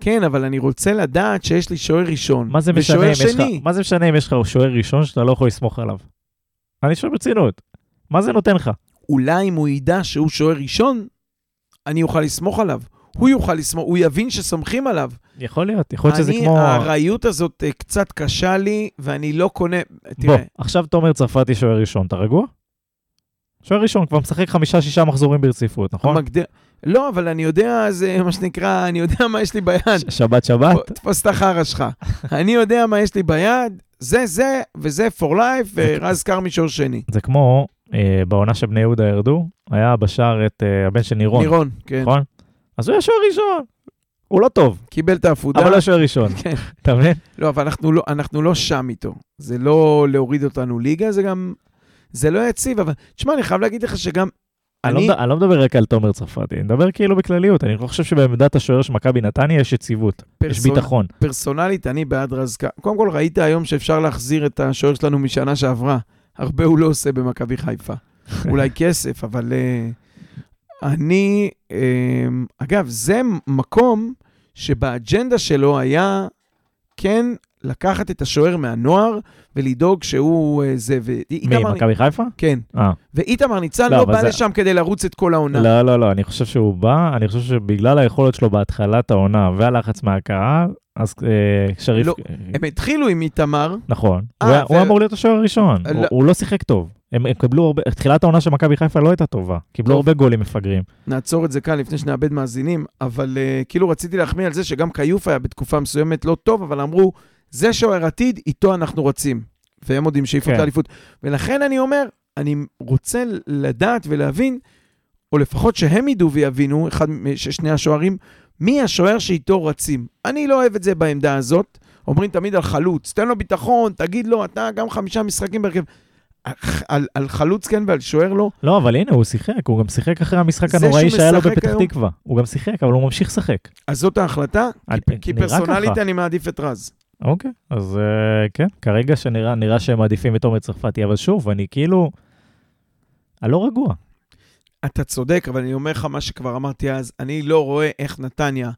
כן, אבל אני רוצה לדעת שיש לי שוער ראשון. מה זה משנה אם יש לך. מה זה משנה אם יש לך שוער ראשון שאתה לא יכול לסמוך עליו? אני שואל ברצינות, מה זה נותן לך? אולי אם הוא ידע שהוא שוער ראשון, אני אוכל לסמוך עליו. הוא יוכל לסמוך, הוא יבין שסומכים עליו. יכול להיות, יכול להיות שזה אני, כמו... הארעיות הזאת אה, קצת קשה לי, ואני לא קונה... בוא, תראה, עכשיו תומר צרפתי שוער ראשון, אתה רגוע? שוער ראשון, כבר משחק חמישה-שישה מחזורים ברציפות, נכון? המגדיר... לא, אבל אני יודע, זה מה שנקרא, אני יודע מה יש לי ביד. ש- שבת שבת? בוא, תפוס את החרא שלך. אני יודע מה יש לי ביד, זה זה, וזה for life, ורז כרמי שוער שני. זה כמו בעונה שבני יהודה ירדו, היה בשער את אה, הבן של נירון, נירון, כן. נכון? אז הוא היה שוער ראשון. הוא לא טוב, קיבל את העפודה. אבל הוא שוער ראשון, כן. אתה מבין? לא, אבל אנחנו לא, אנחנו לא שם איתו. זה לא להוריד אותנו ליגה, זה גם... זה לא יציב, אבל... תשמע, אני חייב להגיד לך שגם... אני לא אני... לא מדבר רק על תומר צרפתי, אני מדבר כאילו בכלליות, אני לא חושב שבעמדת השוער של מכבי נתניה יש יציבות, יש פרסונ- ביטחון. פרסונלית, אני בעד רז כ... קודם כל, ראית היום שאפשר להחזיר את השוער שלנו משנה שעברה. הרבה הוא לא עושה במכבי חיפה. אולי כסף, אבל uh, אני... Uh, אגב, זה מקום שבאג'נדה שלו היה כן לקחת את השוער מהנוער ולדאוג שהוא uh, זה. מי, ואיתמר... מכבי חיפה? כן. אה. ואיתמר ניצן לא, לא בא זה- לשם כדי לרוץ את כל העונה. לא, לא, לא, אני חושב שהוא בא, אני חושב שבגלל היכולת שלו בהתחלת העונה והלחץ מהקהל, אז אה, שריף... לא, הם התחילו עם איתמר, נכון, אה, הוא ו- הוא אמור להיות השוער הראשון, לא. הוא- הוא לא שיחק טוב. הם הם קיבלו הרבה, תחילת העונה של מכבי חיפה לא הייתה טובה, קיבלו טוב. הרבה גולים מפגרים. נעצור את זה כאן לפני שנאבד מאזינים, אבל uh, כאילו רציתי להחמיא על זה שגם כיוף היה בתקופה מסוימת לא טוב, אבל אמרו, זה שוער עתיד, איתו אנחנו רצים. והם עוד עם שאיפות כן. לאליפות. ולכן אני אומר, אני רוצה לדעת ולהבין, או לפחות שהם ידעו ויבינו, אחד, מ- ש- שני השוערים, מי השוער שאיתו רצים. אני לא אוהב את זה בעמדה הזאת. אומרים תמיד על חלוץ, תן לו ביטחון, תגיד לו, אתה גם חמישה משחקים בהרכב. על, על חלוץ כן ועל שוער לא. לא, אבל הנה, הוא שיחק, הוא גם שיחק אחרי המשחק הנוראי שהיה לו בפתח היום- תקווה. הוא גם שיחק, אבל הוא ממשיך לשחק. אז זאת ההחלטה, אני- כי נראה פרסונלית ככה. אני מעדיף את רז. אוקיי, אז אה, כן, כרגע שנראה נראה שהם מעדיפים את תומר צרפתי, אבל שוב, אני כאילו... אני לא רגוע. אתה צודק, אבל אני אומר לך מה שכבר אמרתי אז, אני לא רואה איך נתניה,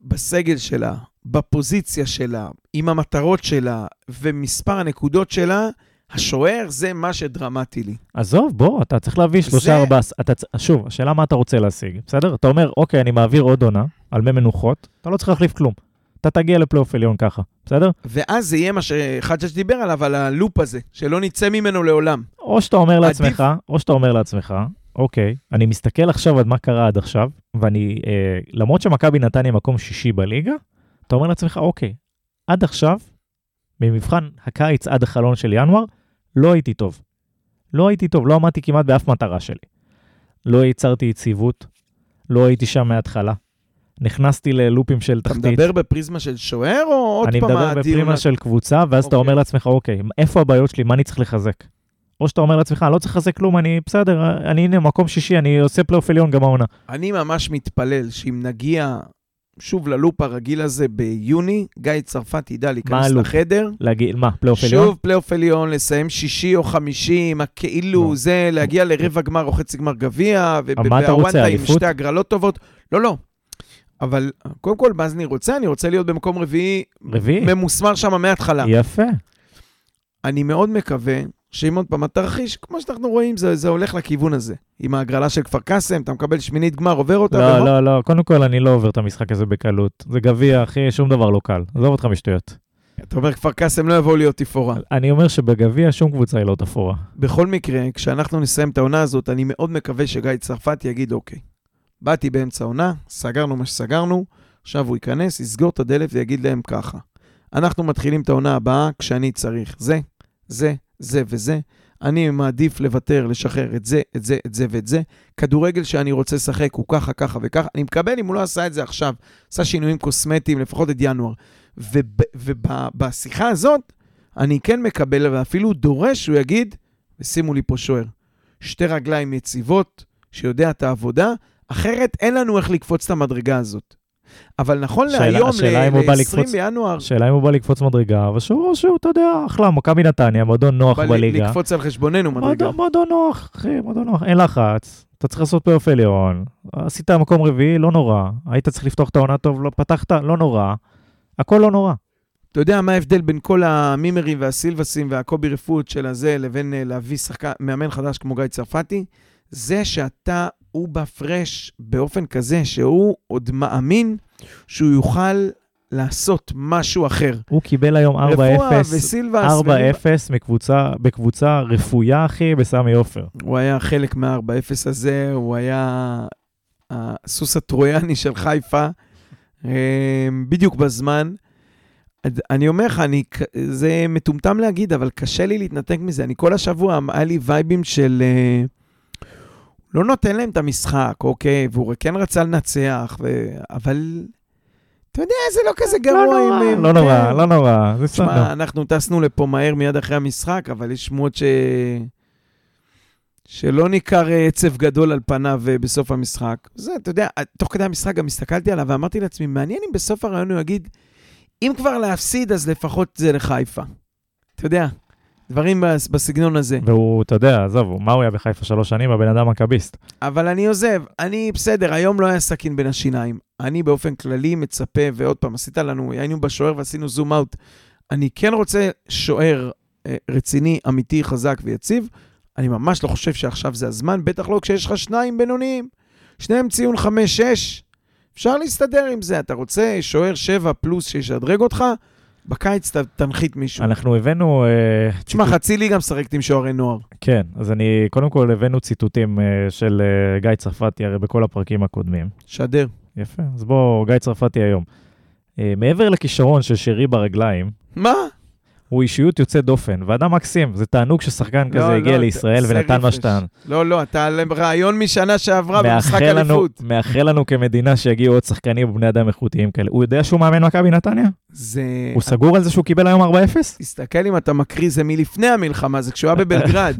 בסגל שלה, בפוזיציה שלה, עם המטרות שלה ומספר הנקודות שלה, השוער זה מה שדרמטי לי. עזוב, בוא, אתה צריך להביא שלושה זה- ארבעה... אתה שוב, השאלה מה אתה רוצה להשיג, בסדר? אתה אומר, אוקיי, אני מעביר עוד עונה, על מי מנוחות, אתה לא צריך להחליף כלום. אתה תגיע לפלייאוף עליון ככה, בסדר? ואז זה יהיה מה שחג'ג' דיבר עליו, על הלופ הזה, שלא נצא ממנו לעולם. או שאתה אומר עדיף- לעצמך, או שאתה אומר לעצמך, אוקיי, אני מסתכל עכשיו על מה קרה עד עכשיו, ואני, אה, למרות שמכבי נתניה מקום שישי בליגה, אתה אומר לעצמך, אוקיי, עד עכשיו, במבחן הקיץ עד החלון של ינואר, לא הייתי טוב. לא הייתי טוב, לא עמדתי כמעט באף מטרה שלי. לא ייצרתי יציבות, לא הייתי שם מההתחלה. נכנסתי ללופים של אתה תחתית. מדבר בפריזמה של שוער, או עוד אני פעם מדבר הדיון... בפרימה של קבוצה, ואז אתה אוקיי. אומר לעצמך, אוקיי, איפה הבעיות שלי, מה אני צריך לחזק? או שאתה אומר לעצמך, אני לא צריך לחזק כלום, אני בסדר, אני הנה, מקום שישי, אני עושה פלייאוף עליון גם העונה. אני ממש מתפלל שאם נגיע שוב ללופ הרגיל הזה ביוני, גיא צרפתי ידע להיכנס? לחדר. להגיד, מה, פלייאוף עליון? שוב פלייאוף עליון, לסיים שישי או חמישי, עם הכאילו לא. זה, להגיע לרבע גמר או חצי גמר גביע, מה אתה ובוואנטה עם? שתי הגרלות טובות. לא, לא. אבל קודם כל, מה אני רוצה? אני רוצה להיות במקום רביעי, רביעי? ממוסמר שם מההתחלה. יפה. אני מאוד מקווה שאם עוד פעם התרחיש, כמו שאנחנו רואים, זה, זה הולך לכיוון הזה. עם ההגרלה של כפר קאסם, אתה מקבל שמינית גמר, עובר אותה, לא, לא, לא, קודם כל, אני לא עובר את המשחק הזה בקלות. זה גביע, אחי, שום דבר לא קל. עזוב אותך משטויות. אתה אומר, כפר קאסם לא יבואו להיות תפאורה. אני אומר שבגביע שום קבוצה היא לא תפורה. בכל מקרה, כשאנחנו נסיים את העונה הזאת, אני מאוד מקווה שגיא צרפת יגיד, אוקיי, באתי באמצע העונה, סגרנו מה שסגרנו, עכשיו הוא ייכנס, יסגור את הדלת ויגיד להם ככה. אנחנו מתחילים את העונה הבאה כשאני צריך זה, זה, זה וזה. אני מעדיף לוותר, לשחרר את זה, את זה, את זה ואת זה. כדורגל שאני רוצה לשחק הוא ככה, ככה וככה. אני מקבל אם הוא לא עשה את זה עכשיו, עשה שינויים קוסמטיים, לפחות את ינואר. ובשיחה הזאת, אני כן מקבל, ואפילו דורש שהוא יגיד, ושימו לי פה שוער, שתי רגליים יציבות, שיודע את העבודה, אחרת אין לנו איך לקפוץ את המדרגה הזאת. אבל נכון שאלה- להיום, השאלה אם הוא בא ל-20 לקפוץ- בינואר, השאלה אם הוא בא לקפוץ מדרגה, אבל שהוא, שהוא, אתה יודע, אחלה, מכבי נתניה, מועדון נוח בא בליגה. לקפוץ על חשבוננו מדרגה. מועדון, מועדון נוח, אחי, מועדון נוח, אין לחץ. אתה צריך לעשות פלייאוף עליון, עשית מקום רביעי, לא נורא. היית צריך לפתוח את העונה טוב, לא פתחת, לא נורא. הכל לא נורא. אתה יודע מה ההבדל בין כל המימרים והסילבסים והקובי רפוט של הזה לבין אה, להביא שחקן, מאמן חדש כמו גיא צרפתי? זה שאתה, הוא בפרש באופן כזה שהוא עוד מאמין שהוא יוכל לעשות משהו אחר. הוא קיבל היום 4-0, רפואה וסילבס. 4-0 מקבוצה, בקבוצה רפויה, אחי, בסמי עופר. הוא היה חלק מה-4-0 הזה, הוא היה הסוס הטרויאני של חיפה, אה, בדיוק בזמן. אני אומר לך, אני, זה מטומטם להגיד, אבל קשה לי להתנתק מזה. אני כל השבוע, היה לי וייבים של... אה, לא נותן להם את המשחק, אוקיי, והוא כן רצה לנצח, ו... אבל אתה יודע, זה לא כזה גרוע לא עם... נורא, עם- לא נורא, כן. לא נורא, זה בסדר. תשמע, אנחנו טסנו לפה מהר מיד אחרי המשחק, אבל יש שמועות ש... שלא ניכר אה, עצב גדול על פניו אה, בסוף המשחק. זה, אתה יודע, אה, תוך כדי המשחק גם הסתכלתי עליו ואמרתי לעצמי, מעניין אם בסוף הרעיון הוא יגיד, אם כבר להפסיד, אז לפחות זה לחיפה. אתה יודע, דברים בס- בסגנון הזה. והוא, אתה יודע, עזוב, מה הוא היה בחיפה שלוש שנים? הבן אדם מכביסט. אבל אני עוזב, אני בסדר, היום לא היה סכין בין השיניים. אני באופן כללי מצפה, ועוד פעם, עשית לנו, היינו בשוער ועשינו זום אאוט. אני כן רוצה שוער אה, רציני, אמיתי, חזק ויציב. אני ממש לא חושב שעכשיו זה הזמן, בטח לא כשיש לך שניים בינוניים. שניהם ציון 5-6. אפשר להסתדר עם זה. אתה רוצה שוער 7 פלוס שישדרג אותך? בקיץ ת, תנחית מישהו. אנחנו הבאנו... אה, תשמע, ציטוט- חצילי גם משחקת עם שוערי נוער. כן, אז אני, קודם כל הבאנו ציטוטים אה, של אה, גיא צרפתי, הרי בכל הפרקים הקודמים. שדר. יפה, אז בוא, גיא צרפתי היום. אה, מעבר לכישרון של שרי ברגליים, מה? הוא אישיות יוצאת דופן, ואדם מקסים, זה תענוג ששחקן לא, כזה הגיע לא, לישראל ונתן מה. שטען. לא, לא, אתה על רעיון משנה שעברה במשחק אליפות. מאחל לנו כמדינה שיגיעו עוד שחקנים ובני אדם איכותיים כאלה. הוא יודע שהוא מאמן מכבי נתניה? זה... הוא סגור על זה שהוא קיבל היום 4-0? תסתכל אם אתה מקריא, זה מלפני המלחמה, זה כשהוא היה בבלגרד.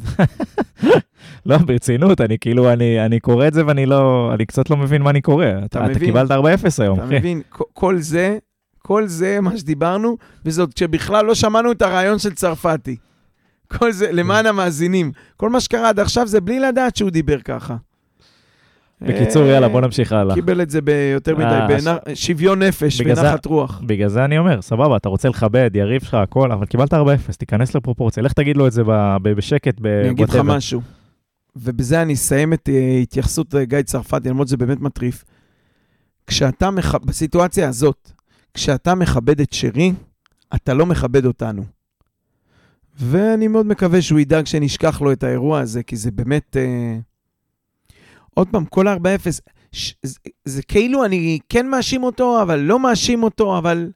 לא, ברצינות, אני כאילו, אני, אני קורא את זה ואני לא, אני קצת לא מבין מה אני קורא. אתה, אתה מבין? קיבלת 4-0 היום, אתה אחי. מבין? כל זה, כל זה מה שדיברנו, וזאת כשבכלל לא שמענו את הרעיון של צרפתי. כל זה, למען המאזינים. כל מה שקרה עד עכשיו זה בלי לדעת שהוא דיבר ככה. בקיצור, אה, יאללה, בוא נמשיך הלאה. קיבל את זה ביותר מדי, אה, שוויון נפש ונחת רוח. בגלל זה אני אומר, סבבה, אתה רוצה לכבד, יריב שלך, הכל, אבל קיבלת 4-0, תיכנס לפרופורציה. לך תגיד לו את זה בשקט, ב- אני אגיד לך. משהו, ובזה אני אסיים את אה, התייחסות גיא צרפתי, למרות שזה באמת מטריף. כשאתה. בסיטואציה הזאת, כשאתה מכבד את שרי, אתה לא מכבד אותנו. ואני מאוד מקווה שהוא ידאג שנשכח לו את האירוע הזה, כי זה באמת... אה... עוד פעם, כל ה-4-0, ש... זה, זה כאילו אני כן מאשים אותו, אבל לא מאשים אותו, אבל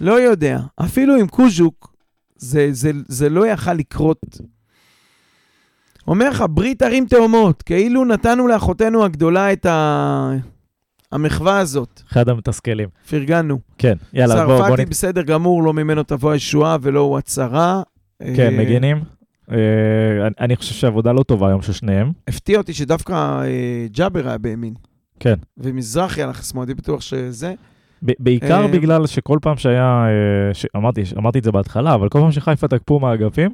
לא יודע. אפילו עם קוז'וק, זה, זה, זה לא יכל לקרות. אומר לך, ברית ערים תאומות, כאילו נתנו לאחותנו הגדולה את ה... המחווה הזאת, אחד המתסכלים. פרגנו. כן, יאללה, בוא, בוא צרפתי נת... בסדר גמור, לא ממנו תבוא הישועה ולא הוא הצהרה. כן, אה, מגינים. אה, אני- אני חושב שעבודה לא טובה היום של שניהם. הפתיע אותי שדווקא אה, ג'אבר היה בימין. כן. ומזרחי הלך שמאל, אני בטוח שזה. בעיקר אה, בגלל שכל פעם שהיה, אה, ש- אמרתי, אמרתי את זה בהתחלה, אבל כל פעם שחיפה תקפו מהאגפים,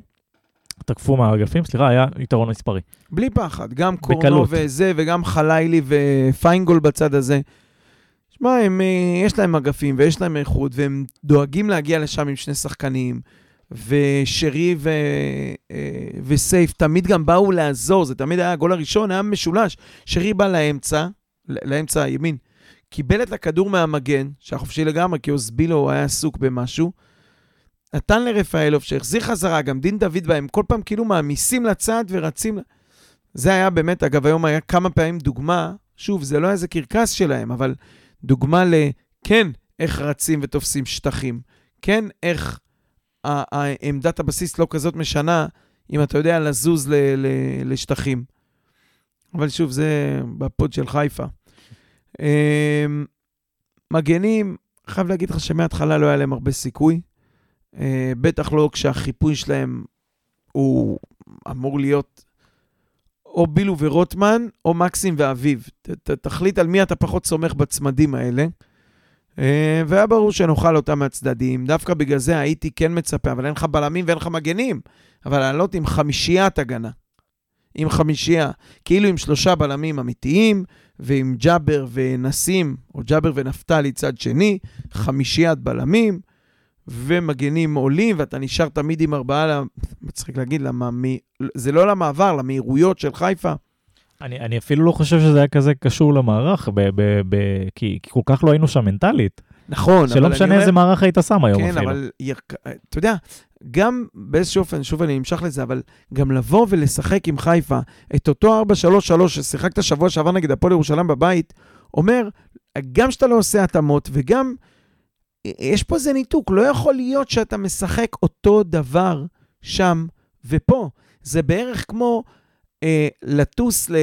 תקפו מהאגפים, סליחה, היה יתרון מספרי. בלי פחד, גם קורנו בקלות. וזה, וגם חלילי ופיינגול בצד הזה. שמע, אה, יש להם אגפים ויש להם איכות, והם דואגים להגיע לשם עם שני שחקנים. ושרי ו... אה, וסייף תמיד גם באו לעזור, זה תמיד היה הגול הראשון, היה משולש. שרי בא לאמצע, לאמצע הימין, קיבל את הכדור מהמגן, שהיה חופשי לגמרי, כי אוזבילו היה עסוק במשהו, נתן לרפאלוב, שהחזיר חזרה, גם דין דוד בהם, כל פעם כאילו מעמיסים לצד ורצים. זה היה באמת, אגב, היום היה כמה פעמים דוגמה, שוב, זה לא איזה קרקס שלהם, אבל דוגמה לכן, איך רצים ותופסים שטחים. כן, איך עמדת הבסיס לא כזאת משנה, אם אתה יודע לזוז ל- ל- לשטחים. אבל שוב, זה בפוד של חיפה. אמ, מגנים, חייב להגיד לך שמההתחלה לא היה להם הרבה סיכוי. אה, בטח לא כשהחיפוי שלהם הוא אמור להיות או בילו ורוטמן, או מקסים ואביב. ת, תחליט על מי אתה פחות סומך בצמדים האלה. אה, והיה ברור שנאכל אותה מהצדדים. דווקא בגלל זה הייתי כן מצפה, אבל אין לך בלמים ואין לך מגנים. אבל לעלות עם חמישיית הגנה. עם חמישייה. כאילו עם שלושה בלמים אמיתיים, ועם ג'אבר ונסים, או ג'אבר ונפתלי צד שני, חמישיית בלמים, ומגנים עולים, ואתה נשאר תמיד עם ארבעה, מצחיק להגיד, למה, מ... זה לא למעבר, למהירויות של חיפה. אני, אני אפילו לא חושב שזה היה כזה קשור למערך, ב, ב, ב, כי, כי כל כך לא היינו שם מנטלית. נכון, שלא משנה איזה אומר... מערך היית שם היום כן, אפילו. אבל אתה יודע, גם באיזשהו אופן, שוב אני נמשך לזה, אבל גם לבוא ולשחק עם חיפה את אותו 4-3-3 ששיחקת שבוע שעבר נגד הפועל ירושלים בבית, אומר, גם שאתה לא עושה התאמות וגם יש פה איזה ניתוק, לא יכול להיות שאתה משחק אותו דבר שם ופה. זה בערך כמו אה, לטוס ל,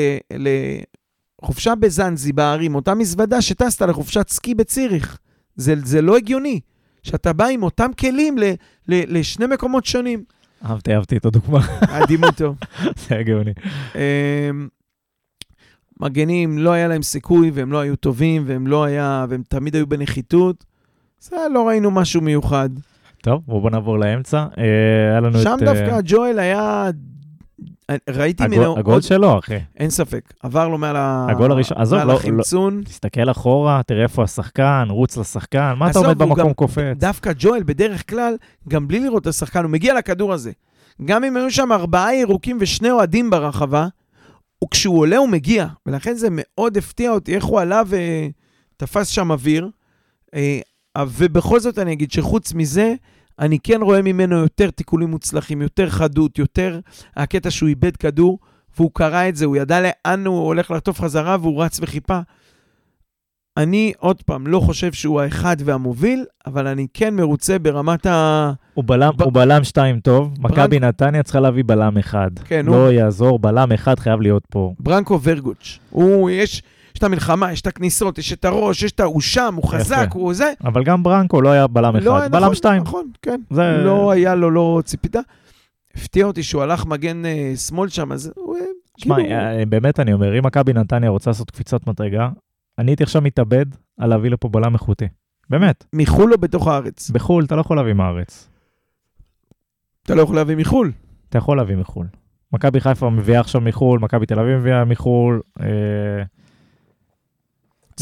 לחופשה בזנזיבר עם אותה מזוודה שטסת לחופשת סקי בציריך. זה, זה לא הגיוני. שאתה בא עם אותם כלים ל, ל, לשני מקומות שונים. אהבתי, אהבתי את הדוגמה. הדימות טוב. זה הגיוני. אמ, מגנים, לא היה להם סיכוי, והם לא היו טובים, והם לא היה, והם תמיד היו בנחיתות. זה לא ראינו משהו מיוחד. טוב, בואו נעבור לאמצע. אה, היה לנו שם את... דווקא ג'ואל היה... ראיתי ממנו הגול, הגול שלו, אחי. אין ספק. עבר לו מעל. הגול הראשון, עזוב, מעל לא- החמצון. תסתכל אחורה, תראה איפה השחקן, רוץ לשחקן, מה אתה עומד במקום גם- קופץ? דווקא ג'ואל, בדרך כלל, גם בלי לראות את השחקן, הוא מגיע לכדור הזה. גם אם היו שם ארבעה ירוקים ושני אוהדים ברחבה, וכשהוא עולה הוא מגיע. ולכן זה מאוד הפתיע אותי איך הוא עלה ותפס שם אוויר. אה, ובכל זאת אני אגיד שחוץ מזה, אני כן רואה ממנו יותר תיקולים מוצלחים, יותר חדות, יותר הקטע שהוא איבד כדור, והוא קרא את זה, הוא ידע לאן הוא הולך לחטוף חזרה והוא רץ וחיפה. אני, עוד פעם, לא חושב שהוא האחד והמוביל, אבל אני כן מרוצה ברמת ה... הוא בלם, ב- הוא בלם שתיים טוב, ברנק- מכבי נתניה צריכה להביא בלם אחד. כן, לא הוא- יעזור, בלם אחד חייב להיות פה. ברנקו ורגוץ'. הוא, יש, יש את המלחמה, יש את הכניסות, יש את הראש, יש את. הוא שם, הוא חזק, יפה. הוא זה. אבל גם ברנקו לא היה בלם אחד, לא, בלם נכון, שתיים. נכון, כן. זה... לא היה לו, לא ציפיתה. הפתיע אותי שהוא הלך מגן אה, שמאל שם, אז הוא... אה, שמע, כאילו- אה, באמת אני אומר, אם מכבי נתניה רוצה לעשות קפיצת מדרגה, אני הייתי עכשיו מתאבד על להביא לפה בלם איכותי. באמת. מחו"ל או בתוך הארץ? בחו"ל אתה לא יכול להביא מהארץ. אתה לא יכול להביא מחו"ל. אתה יכול להביא מחו"ל. מכבי חיפה מביאה עכשיו מחו"ל, מכבי תל אביב מביאה מחו"ל. אה,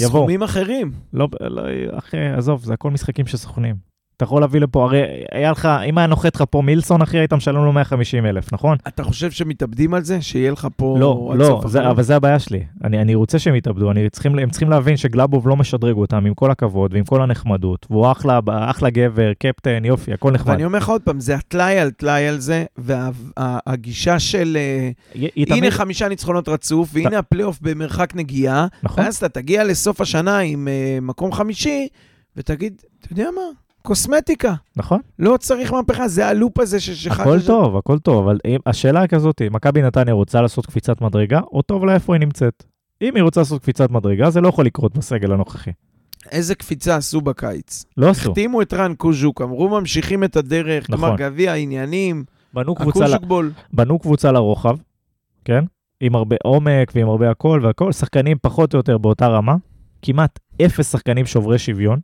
יבוא. סכומים אחרים. לא, לא, אחי, עזוב, זה הכל משחקים של סוכנים. אתה יכול להביא לפה, הרי היה לך, אם היה נוחת לך פה מילסון, אחי, היית משלם לו 150 אלף, נכון? אתה חושב שמתאבדים על זה? שיהיה לך פה... לא, לא, זה? אבל זה הבעיה שלי. אני, אני רוצה שהם יתאבדו, אני צריכים, הם צריכים להבין שגלאבוב לא משדרג אותם, עם כל הכבוד ועם כל הנחמדות, והוא אחלה, אחלה גבר, קפטן, יופי, הכל נחמד. ואני אומר לך עוד פעם, זה הטלאי על טלאי על זה, והגישה של... אה, היא הנה תמיד, חמישה ניצחונות רצוף, והנה הפלייאוף במרחק נגיעה, נכון, ואז אתה תגיע לסוף השנה עם אה, מקום חמישי, ותגיד, אתה יודע מה? קוסמטיקה. נכון, לא צריך מהפכה, זה הלופ הזה ש... שחש- הכל טוב, הכל טוב, אבל אם, השאלה כזאת, מכבי נתניה רוצה לעשות קפיצת מדרגה, או טוב לה איפה היא נמצאת. אם היא רוצה לעשות קפיצת מדרגה, זה לא יכול לקרות בסגל הנוכחי. איזה קפיצה עשו בקיץ. לא עשו. החתימו את רן קוז'וק, אמרו ממשיכים את הדרך, נכון. גמר גביע, עניינים, בנו קבוצה, ל- בול. בנו קבוצה לרוחב, כן? עם הרבה עומק ועם הרבה הכל והכל, שחקנים פחות או יותר באותה רמה, כמעט אפס שחקנים שוברי שוויון.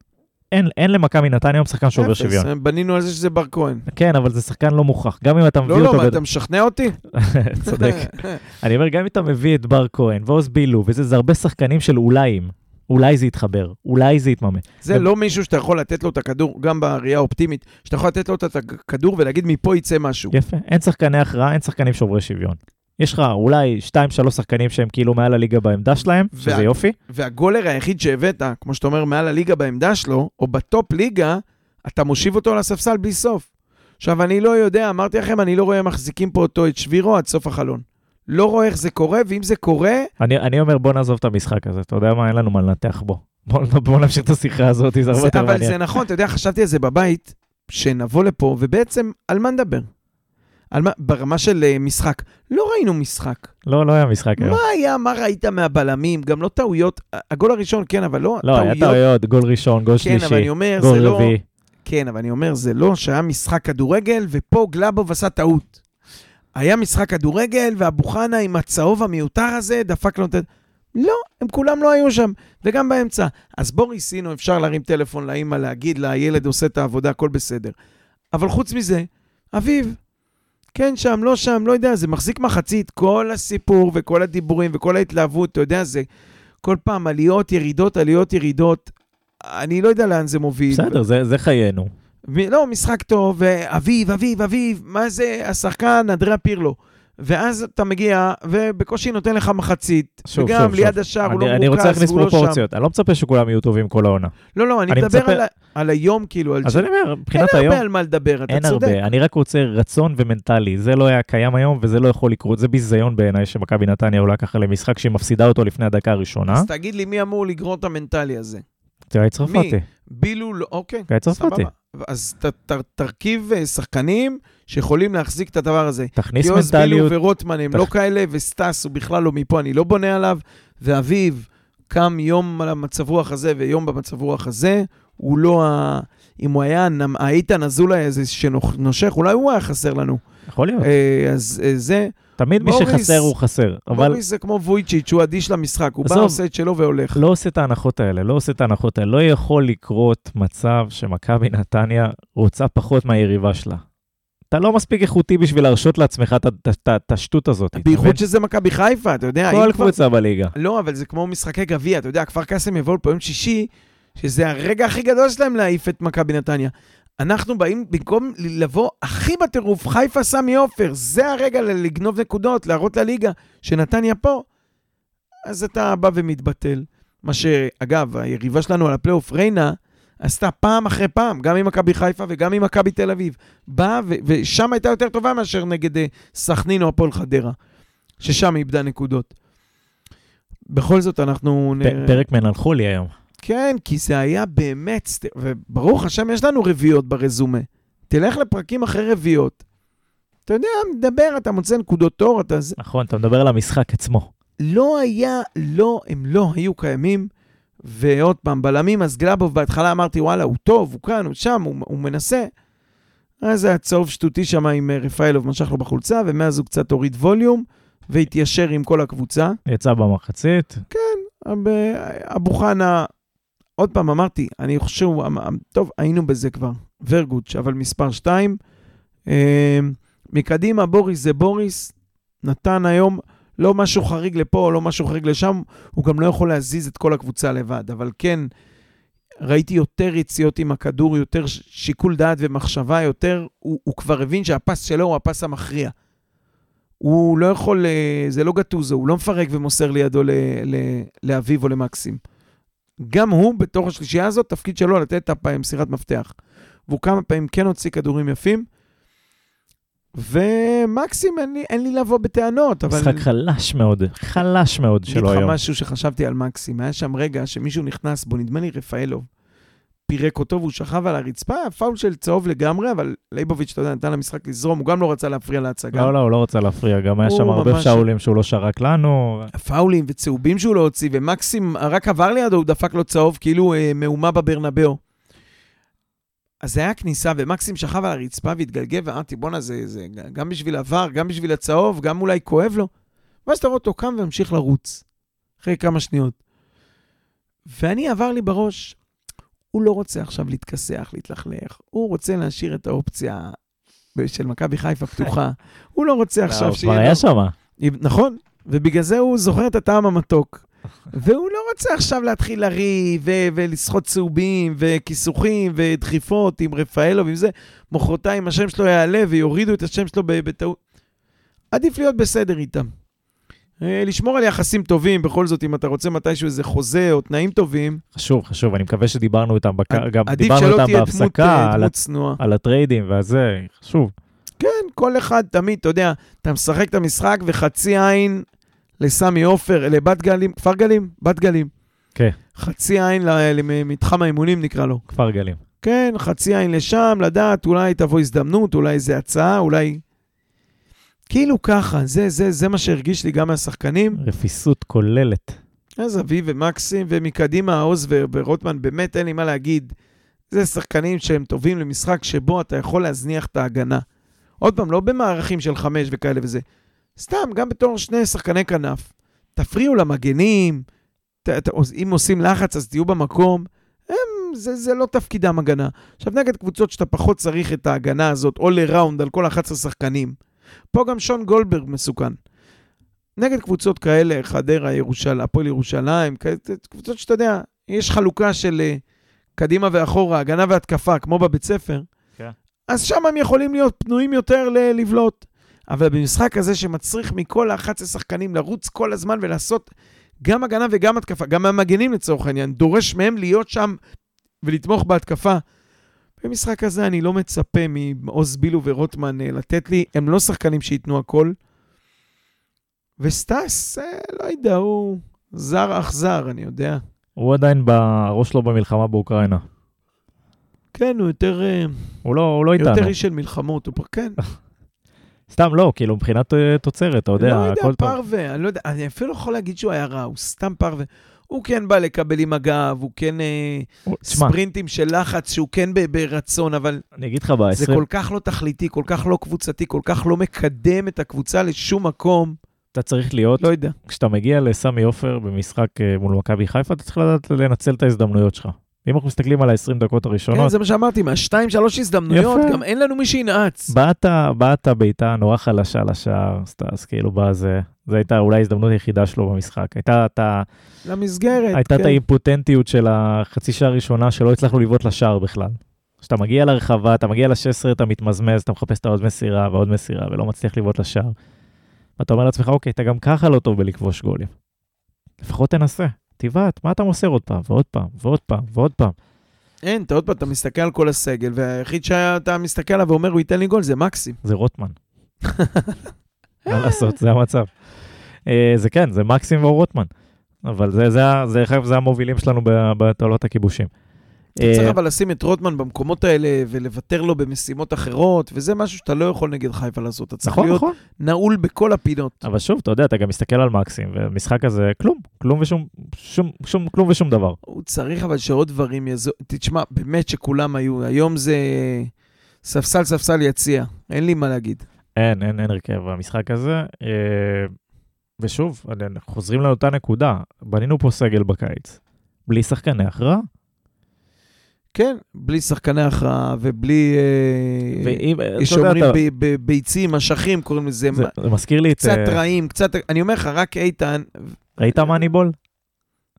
אין, אין למכבי נתניה היום שחקן שובר אפס, שוויון. בנינו על זה שזה בר כהן. כן, אבל זה שחקן לא מוכח. גם אם אתה מביא לא, לא, אותו... מה, בד- אתה משכנע אותי? צודק. אני אומר, גם אם אתה מביא את בר כהן ועוז בילו, וזה זה הרבה שחקנים של אוליים. אולי זה יתחבר, אולי זה יתממש. זה לא מישהו שאתה יכול לתת לו את הכדור, גם בראייה האופטימית, שאתה יכול לתת לו את הכדור ולהגיד מפה יצא משהו. יפה, אין שחקני הכרעה, אין שחקנים שוברי שוויון. יש לך אולי 2-3 שחקנים שהם כאילו מעל הליגה בעמדה שלהם, שזה וה- יופי. והגולר היחיד שהבאת, כמו שאתה אומר, מעל הליגה בעמדה שלו, או בטופ ליגה, אתה מושיב אותו על הספסל בלי סוף. עכשיו, אני לא יודע, אמרתי לכם, אני לא רואה מחזיקים פה אותו, את שבירו, עד סוף החלון. לא רואה איך זה קורה, ואם זה קורה, אני, אני אומר, בוא נעזוב את המשחק הזה, אתה יודע מה, אין לנו מה לנתח בו. בוא, בוא נמשיך את השיחה הזאת, זה הרבה יותר אבל מעניין. זה נכון, אתה יודע, חשבתי על זה בבית, שנבוא לפה, ובעצם, על מה נדבר? על מה, ברמה של uh, משחק. לא ראינו משחק. לא, לא היה משחק היום. מה היה, מה ראית מהבלמים? גם לא טעויות. הגול הראשון, כן, אבל לא לא, היה טעויות, גול ראשון, גול כן, אבל שלישי, אני אומר, גול זה לא... רביעי. כן, אבל אני אומר, זה לא שהיה משחק כדורגל, ופה גלאבוב עשה טעות. היה משחק כדורגל, ואבו חנה עם הצהוב המיותר הזה, דפק לו את... ה- לא, הם כולם לא היו שם, וגם באמצע. אז בוריס, הנה, אפשר להרים טלפון לאימא, להגיד לה, הילד עושה את העבודה, הכל בסדר. אבל חוץ מזה, אביב, כן שם, לא שם, לא יודע, זה מחזיק מחצית, כל הסיפור וכל הדיבורים וכל ההתלהבות, אתה יודע, זה כל פעם עליות, ירידות, עליות, ירידות. אני לא יודע לאן זה מוביל. בסדר, זה, זה חיינו. לא, משחק טוב, ואביב, אביב, אביב, מה זה השחקן אנדריאה פירלו? ואז אתה מגיע, ובקושי נותן לך מחצית. שוב, וגם שוב, ליד. השער הוא אני, לא אני רוצה מרוכז, להכניס והוא לא שם. פרופורציות. אני לא מצפה שכולם יהיו טובים כל העונה. לא, לא, אני אני מדבר מצפה- על, ה- על היום, כאילו, על אז ש- אני אומר, אין מבחינת היום, הרבה על מה לדבר, אתה אין צודק. הרבה. אני רק רוצה רצון ומנטלי. זה לא היה קיים היום וזה לא יכול לקרות. זה ביזיון בעיניי שמכבי נתניה עולה ככה למשחק שהיא מפסידה אותו לפני הדקה הראשונה. אז תגיד לי, מי אמור לגרור את המנטלי הזה? גיא צרפתי. בילו, לא, אוקיי. גיא צרפתי. אז ת, ת, תרכיב אה, שחקנים שיכולים להחזיק את הדבר הזה. תכניס מנטליות. ורוטמן הם תכ- לא כאלה, וסטס הוא בכלל לא מפה, אני לא בונה עליו, ואביב קם יום על המצב רוח הזה ויום במצב רוח הזה, הוא לא ה... אם הוא היה האיתן אזולאי הזה שנושך, אולי הוא היה חסר לנו. יכול להיות. אה, אז אה, זה, תמיד מי שחסר הוא חסר. אבל בוריס זה כמו וויצ'יץ', הוא אדיש למשחק, הוא בא. עושה את שלו והולך. לא עושה את ההנחות האלה, לא עושה את ההנחות האלה. לא יכול לקרות מצב שמכבי נתניה רוצה פחות מהיריבה שלה. אתה לא מספיק איכותי בשביל להרשות לעצמך את השטות הזאת. בייחוד שזה מכבי חיפה, אתה יודע. כל כבר- קבוצה בליגה. לא, אבל זה כמו משחקי גביע, אתה יודע, כפר קאסם יבואו לפה יום שישי, שזה הרגע הכי גדול שלהם להעיף את מכבי נתניה. אנחנו באים, במקום לבוא הכי בטירוף, חיפה סמי עופר, זה הרגע לגנוב נקודות, להראות לליגה שנתניה פה, אז אתה בא ומתבטל. מה שאגב, היריבה שלנו על הפלייאוף, ריינה, עשתה פעם אחרי פעם, גם עם מכבי חיפה וגם עם מכבי תל אביב. באה, ו- ושם הייתה יותר טובה מאשר נגד אה, סכנין או הפועל חדרה, ששם איבדה נקודות. בכל זאת, אנחנו... פ- פרק מנלחולי היום. כן, כי זה היה באמת, וברוך השם, יש לנו רביעיות ברזומה. תלך לפרקים אחרי רביעיות. אתה יודע, מדבר, אתה מוצא נקודות אור, אתה... נכון, אתה מדבר על המשחק עצמו. לא היה, לא, הם לא היו קיימים. ועוד פעם, בלמים, אז גלאבוב בהתחלה אמרתי, וואלה, הוא טוב, הוא כאן, הוא שם, הוא, הוא מנסה. אז היה צהוב שטותי שם עם אה, רפאלוב, משך לו בחולצה, ומאז הוא קצת הוריד ווליום, והתיישר עם כל הקבוצה. יצא במחצית, אב- אבו חנה, עוד פעם אמרתי, אני חושב, טוב, היינו בזה כבר, ורגוץ', אבל מספר 2. מקדימה, בוריס זה בוריס, נתן היום לא משהו חריג לפה, לא משהו חריג לשם, הוא גם לא יכול להזיז את כל הקבוצה לבד, אבל כן, ראיתי יותר יציאות עם הכדור, יותר שיקול דעת ומחשבה, יותר, הוא, הוא כבר הבין שהפס שלו הוא הפס המכריע. הוא לא יכול, אה, זה לא גטוזו, הוא לא מפרק ומוסר לידו ל- ל- לאביב או למקסים. גם הוא, בתוך השלישייה הזאת, תפקיד שלו לתת את המסירת מפתח. והוא כמה פעמים כן הוציא כדורים יפים. ומקסים, אין לי, אין לי לבוא בטענות, אבל... משחק חלש מאוד, חלש מאוד אני שלו אגיד לך היום. משהו שחשבתי על מקסים. היה שם רגע שמישהו נכנס בו, נדמה לי רפאלוב, פירק אותו והוא שכב על הרצפה, פאול של צהוב לגמרי, אבל ליבוביץ', אתה יודע, נתן למשחק לזרום, הוא גם לא רצה להפריע להצגה. לא, לא, הוא לא רצה להפריע, גם היה שם הרבה ממש- פשאולים שהוא לא שרק לנו. פאולים וצהובים שהוא לא הוציא, ומקסים רק עבר לידו, הוא דפק לו צהוב, כאילו אה, מהומה בברנבאו. אז זה היה כניסה, ומקסים שכב על הרצפה והתגלגל, ואמרתי, בואנה, זה, זה גם בשביל עבר, גם בשביל הצהוב, גם אולי כואב לו. ואז אתה רואה אותו קם והמשיך לרוץ, אחרי כמה שניות. ואני עבר לי בראש, הוא לא רוצה עכשיו להתכסח, להתלכלך, הוא רוצה להשאיר את האופציה של מכבי חיפה פתוחה. הוא לא רוצה לא, עכשיו הוא שיהיה... כבר לו- היה שם. נכון, ובגלל זה הוא זוכר את הטעם המתוק. והוא לא רוצה עכשיו להתחיל לריב ו- ולסחוט צהובים וכיסוחים ודחיפות עם רפאלוב ועם זה. מחרתיים השם שלו יעלה ויורידו את השם שלו בטעות. עדיף להיות בסדר איתם. אה, לשמור על יחסים טובים, בכל זאת, אם אתה רוצה מתישהו איזה חוזה או תנאים טובים, חשוב, חשוב, אני מקווה שדיברנו איתם, בק... גם דיברנו איתם תהיה דמות, בהפסקה, אה, על. על הטריידים והזה, חשוב. כן, כל אחד תמיד, אתה יודע, אתה משחק את המשחק וחצי עין לסמי עופר, לבת גלים, כפר גלים? בת גלים. כן. חצי עין למתחם האימונים נקרא לו. כפר גלים. כן, חצי עין לשם, לדעת, אולי תבוא הזדמנות, אולי איזה הצעה, אולי... כאילו ככה, זה, זה, זה מה שהרגיש לי גם מהשחקנים. רפיסות כוללת. אז אביב ומקסים, ומקדימה עוז ורוטמן, באמת אין לי מה להגיד. זה שחקנים שהם טובים למשחק שבו אתה יכול להזניח את ההגנה. עוד פעם, לא במערכים של חמש וכאלה וזה. סתם, גם בתור שני שחקני כנף. תפריעו למגנים, ת, ת, אם עושים לחץ אז תהיו במקום. הם, זה, זה לא תפקידם הגנה. עכשיו, נגד קבוצות שאתה פחות צריך את ההגנה הזאת, או לראונד על כל 11 שחקנים, פה גם שון גולדברג מסוכן. נגד קבוצות כאלה, חדרה, ירושל, הפועל ירושלים, קבוצות שאתה יודע, יש חלוקה של uh, קדימה ואחורה, הגנה והתקפה, כמו בבית ספר, כן. אז שם הם יכולים להיות פנויים יותר ל- לבלוט. אבל במשחק הזה שמצריך מכל ה-11 שחקנים לרוץ כל הזמן ולעשות גם הגנה וגם התקפה, גם המגנים לצורך העניין, דורש מהם להיות שם ולתמוך בהתקפה. במשחק הזה אני לא מצפה מעוז בילו ורוטמן אה, לתת לי, הם לא שחקנים שייתנו הכל. וסטאס, אה, לא יודע, הוא זר אך זר, אני יודע. הוא עדיין בראש שלו במלחמה באוקראינה. כן, הוא יותר, אה, הוא לא, הוא לא איתנו. יותר איש של מלחמות, הוא פה, כן. סתם לא, כאילו מבחינת תוצרת, אתה יודע, לא יודע, הכל טוב. פרווה, אני לא יודע, אני אפילו לא יכול להגיד שהוא היה רע, הוא סתם פרווה. הוא כן בא לקבל עם הגב, הוא כן אה, תשמע, ספרינטים של לחץ, שהוא כן ברצון, אבל אני אגיד לך, זה ב-20, כל כך לא תכליתי, כל כך לא קבוצתי, כל כך לא מקדם את הקבוצה לשום מקום, אתה צריך להיות, לא יודע. כשאתה מגיע לסמי עופר במשחק אה, מול מכבי חיפה, אתה צריך לדעת לנצל את ההזדמנויות שלך. אם אנחנו מסתכלים על ה-20 דקות כן, הראשונות, זה מה שאמרתי, מהשתיים, שלוש הזדמנויות, יפה. גם אין לנו מי שינעץ. באת, באת בעיטה נורא חלשה לשער, סטאס, כאילו בזה, זו הייתה אולי ההזדמנות היחידה שלו במשחק. הייתה את ה- למסגרת, הייתה את כן. האימפוטנטיות של החצי שעה הראשונה שלא הצלחנו לבעוט לשער בכלל. כשאתה מגיע לרחבה, אתה מגיע ל-16, אתה מתמזמז, אתה מחפש את העוד מסירה ועוד מסירה ולא מצליח לבעוט לשער. ואתה אומר לעצמך, אוקיי, אתה גם ככה לא טוב בלכבוש גולים. לפחות תנסה, תבעט, מה אתה מוסר עוד פעם, ועוד פעם, ועוד פעם, ועוד פעם. אין, אתה עוד פעם, אתה מסתכל על כל הסגל, והיחיד שאתה מסתכל עליו ואומר, הוא ייתן לי גול, זה מקסים. זה רוטמן. מה לעשות, זה המצב. אה, זה כן, זה מקסים או רוטמן. אבל זה, זה, זה, זה, זה המובילים שלנו בתעלות הכיבושים. צריך אה, אבל לשים את רוטמן במקומות האלה ולוותר לו במשימות אחרות, וזה משהו שאתה לא יכול נגד חיפה לעשות. אתה צריך נכון, להיות נכון. נעול בכל הפינות. אבל שוב, אתה יודע, אתה גם מסתכל על מקסים, ומשחק הזה, כלום, כלום ושום, שום, שום, כלום ושום דבר. הוא צריך אבל שעוד דברים יעזור. תשמע, באמת שכולם היו, היום זה ספסל ספסל יציע, אין לי מה להגיד. אין, אין, אין הרכב במשחק הזה. אה, ושוב, חוזרים לאותה נקודה, בנינו פה סגל בקיץ, בלי שחקני הכרעה. כן, בלי שחקני הכרעה ובלי... אה, ואם, יש אומרים ב- ביצים, אשכים, קוראים לזה. זה, זה מזכיר לי את... קצת אה, רעים, קצת... אני אומר לך, רק איתן... ראית מאניבול?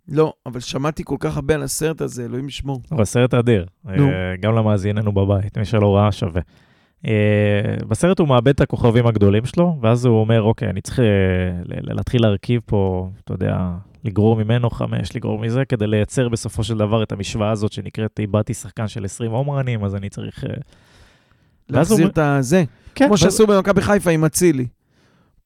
לא, אבל שמעתי כל כך הרבה על הסרט הזה, אלוהים ישמור. אבל סרט אדיר, נו. אה, גם למאזיננו בבית, מי שלא ראה שווה. בסרט הוא מאבד את הכוכבים הגדולים שלו, ואז הוא אומר, אוקיי, אני צריך להתחיל להרכיב פה, אתה יודע, לגרור ממנו חמש, לגרור מזה, כדי לייצר בסופו של דבר את המשוואה הזאת שנקראת, איבדתי שחקן של 20 הומרנים, אז אני צריך... אה, הוא להחזיר את הזה. כן, כמו שעשו במכבי חיפה עם אצילי.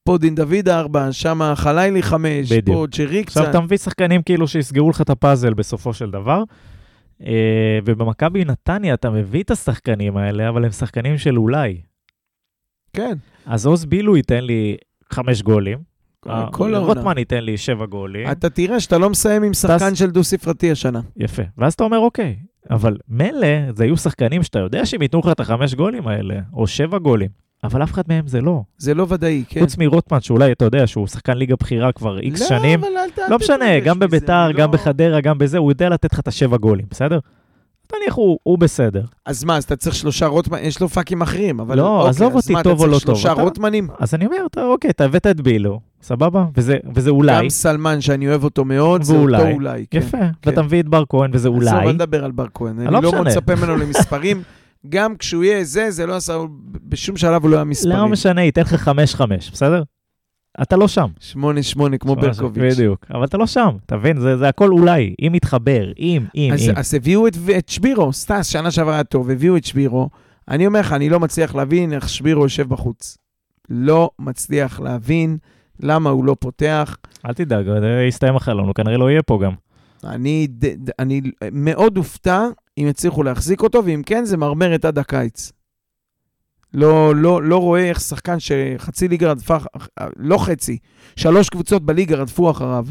פה דין דוד ארבע, שם חלילי חמש, בדיוק. פה צ'רי עכשיו קצת. אתה מביא שחקנים כאילו שיסגרו לך את הפאזל בסופו של דבר. אה, ובמכבי נתניה אתה מביא את השחקנים האלה, אבל הם שחקנים של אולי. כן, אז עוז בילו ייתן לי חמש גולים, כל העונה. רוטמן ייתן לי שבע גולים, אתה תראה שאתה לא מסיים עם שחקן של דו-ספרתי השנה. יפה. ואז אתה אומר, אוקיי, אבל מילא, זה היו שחקנים שאתה יודע שהם ייתנו לך את החמש גולים האלה, או שבע גולים, אבל אף אחד מהם זה לא. זה לא ודאי, כן. חוץ מרוטמן, שאולי, אתה יודע, שהוא שחקן ליגה בכירה כבר איקס שנים, לא, אבל אל ת- אל לא משנה, גם בביתר, גם לא- בחדרה, גם בזה, הוא יודע לתת לך את השבע גולים, בסדר? נניח הוא, הוא בסדר. אז מה, אז אתה צריך שלושה רוטמן, יש לו פאקים אחרים, אבל... לא, אוקיי, עזוב אז אותי, מה, טוב או לא אתה צריך טוב, שלושה רוטמנים? אז אני אומר, אתה, אוקיי, אתה הבאת את בילו, סבבה? וזה, וזה אולי, גם סלמן, שאני אוהב אותו מאוד, זה אותו. אולי. כן. יפה, ואתה מביא את בר כהן, וזה אולי. אל נדבר על בר כהן. אני לא לא. מצפה ממנו למספרים. גם כשהוא יהיה זה, זה לא עשה, בשום שלב הוא לא היה מספרים. לא משנה, ייתן לך חמש-חמש, בסדר? אתה לא שם. שמונה, שמונה, כמו שמונה, ברקוביץ'. בדיוק, אבל אתה לא שם, אתה מבין? זה, זה הכל אולי, אם יתחבר, אם, אם, אז, אם. אז הביאו את, את שבירו, סטאס, שנה שעברה היה טוב, הביאו את שבירו. אני אומר לך, אני לא מצליח להבין איך שבירו יושב בחוץ. לא מצליח להבין למה הוא לא פותח. אל תדאג, אה, יסתיים החלון, הוא כנראה לא יהיה פה גם. אני, ד, ד, אני מאוד אופתע אם יצליחו להחזיק אותו, ואם כן, זה מרמרת עד הקיץ. לא, לא, לא רואה איך שחקן שחצי ליגה רדפה, לא חצי, שלוש קבוצות בליגה רדפו אחריו.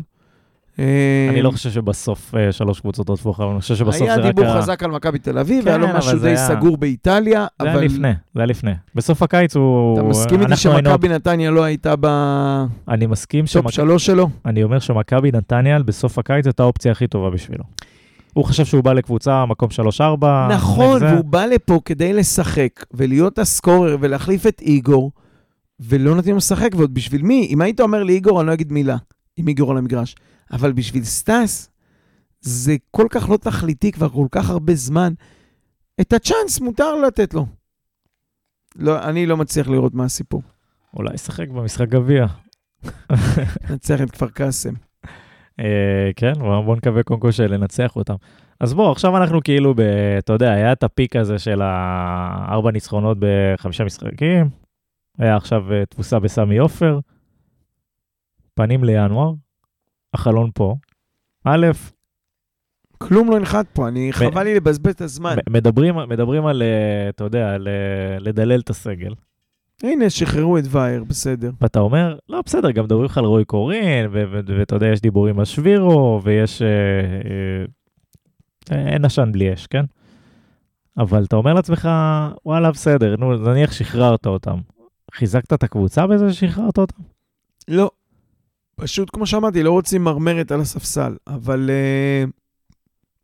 אה, אני לא חושב שבסוף אה, שלוש קבוצות רדפו אחריו, אני חושב שבסוף היה זה רק... דיבור ה- חזק על מכבי תל אביב, כן, היה לו אבל משהו די היה- סגור באיטליה, זה היה אבל לפני, זה היה לפני. בסוף הקיץ הוא... אתה מסכים איתי שמכבי נתניה לא הייתה בטופ אני מסכים שמכבי... שלוש שלו? אני אומר שמכבי נתניה בסוף הקיץ הייתה האופציה הכי טובה בשבילו. הוא חשב שהוא בא לקבוצה, מקום 3-4. נכון, והוא בא לפה כדי לשחק ולהיות ה scorer ולהחליף את איגור, ולא נותנים לו לשחק, ועוד בשביל מי? אם היית אומר לי איגור, אני לא אגיד מילה, עם איגור על המגרש. אבל בשביל סטאס, זה כל כך לא תכליתי כבר כל כך הרבה זמן. את הצ'אנס מותר לתת לו. לא, אני לא מצליח לראות מה הסיפור. אולי ישחק במשחק גביע. נצח את כפר קאסם. אה, כן, בוא בוא נקווה קודם כל שלנצח אותם. אז בוא, עכשיו אנחנו כאילו, ב, אתה יודע, היה את הפיק הזה של הארבע ניצחונות בחמישה משחקים, היה עכשיו אה, תבוסה בסמי עופר, פנים לינואר, החלון פה. א', כלום לא ינחת פה, אני חבל לי לבזבז את הזמן. מדברים, מדברים על, אה, אתה יודע, על אה, לדלל את הסגל. הנה, שחררו את וייר, בסדר. ואתה אומר, לא, בסדר, גם מדברים לך על רועי קורין, ואתה יודע, יש דיבורים על שבירו, ויש... אה, אה, אין עשן בלי אש, כן? אבל אתה אומר לעצמך, וואלה, בסדר, נו, נניח שחררת אותם. חיזקת את הקבוצה בזה ששחררת אותם? לא. פשוט, כמו שאמרתי, לא רוצים מרמרת על הספסל, אבל uh,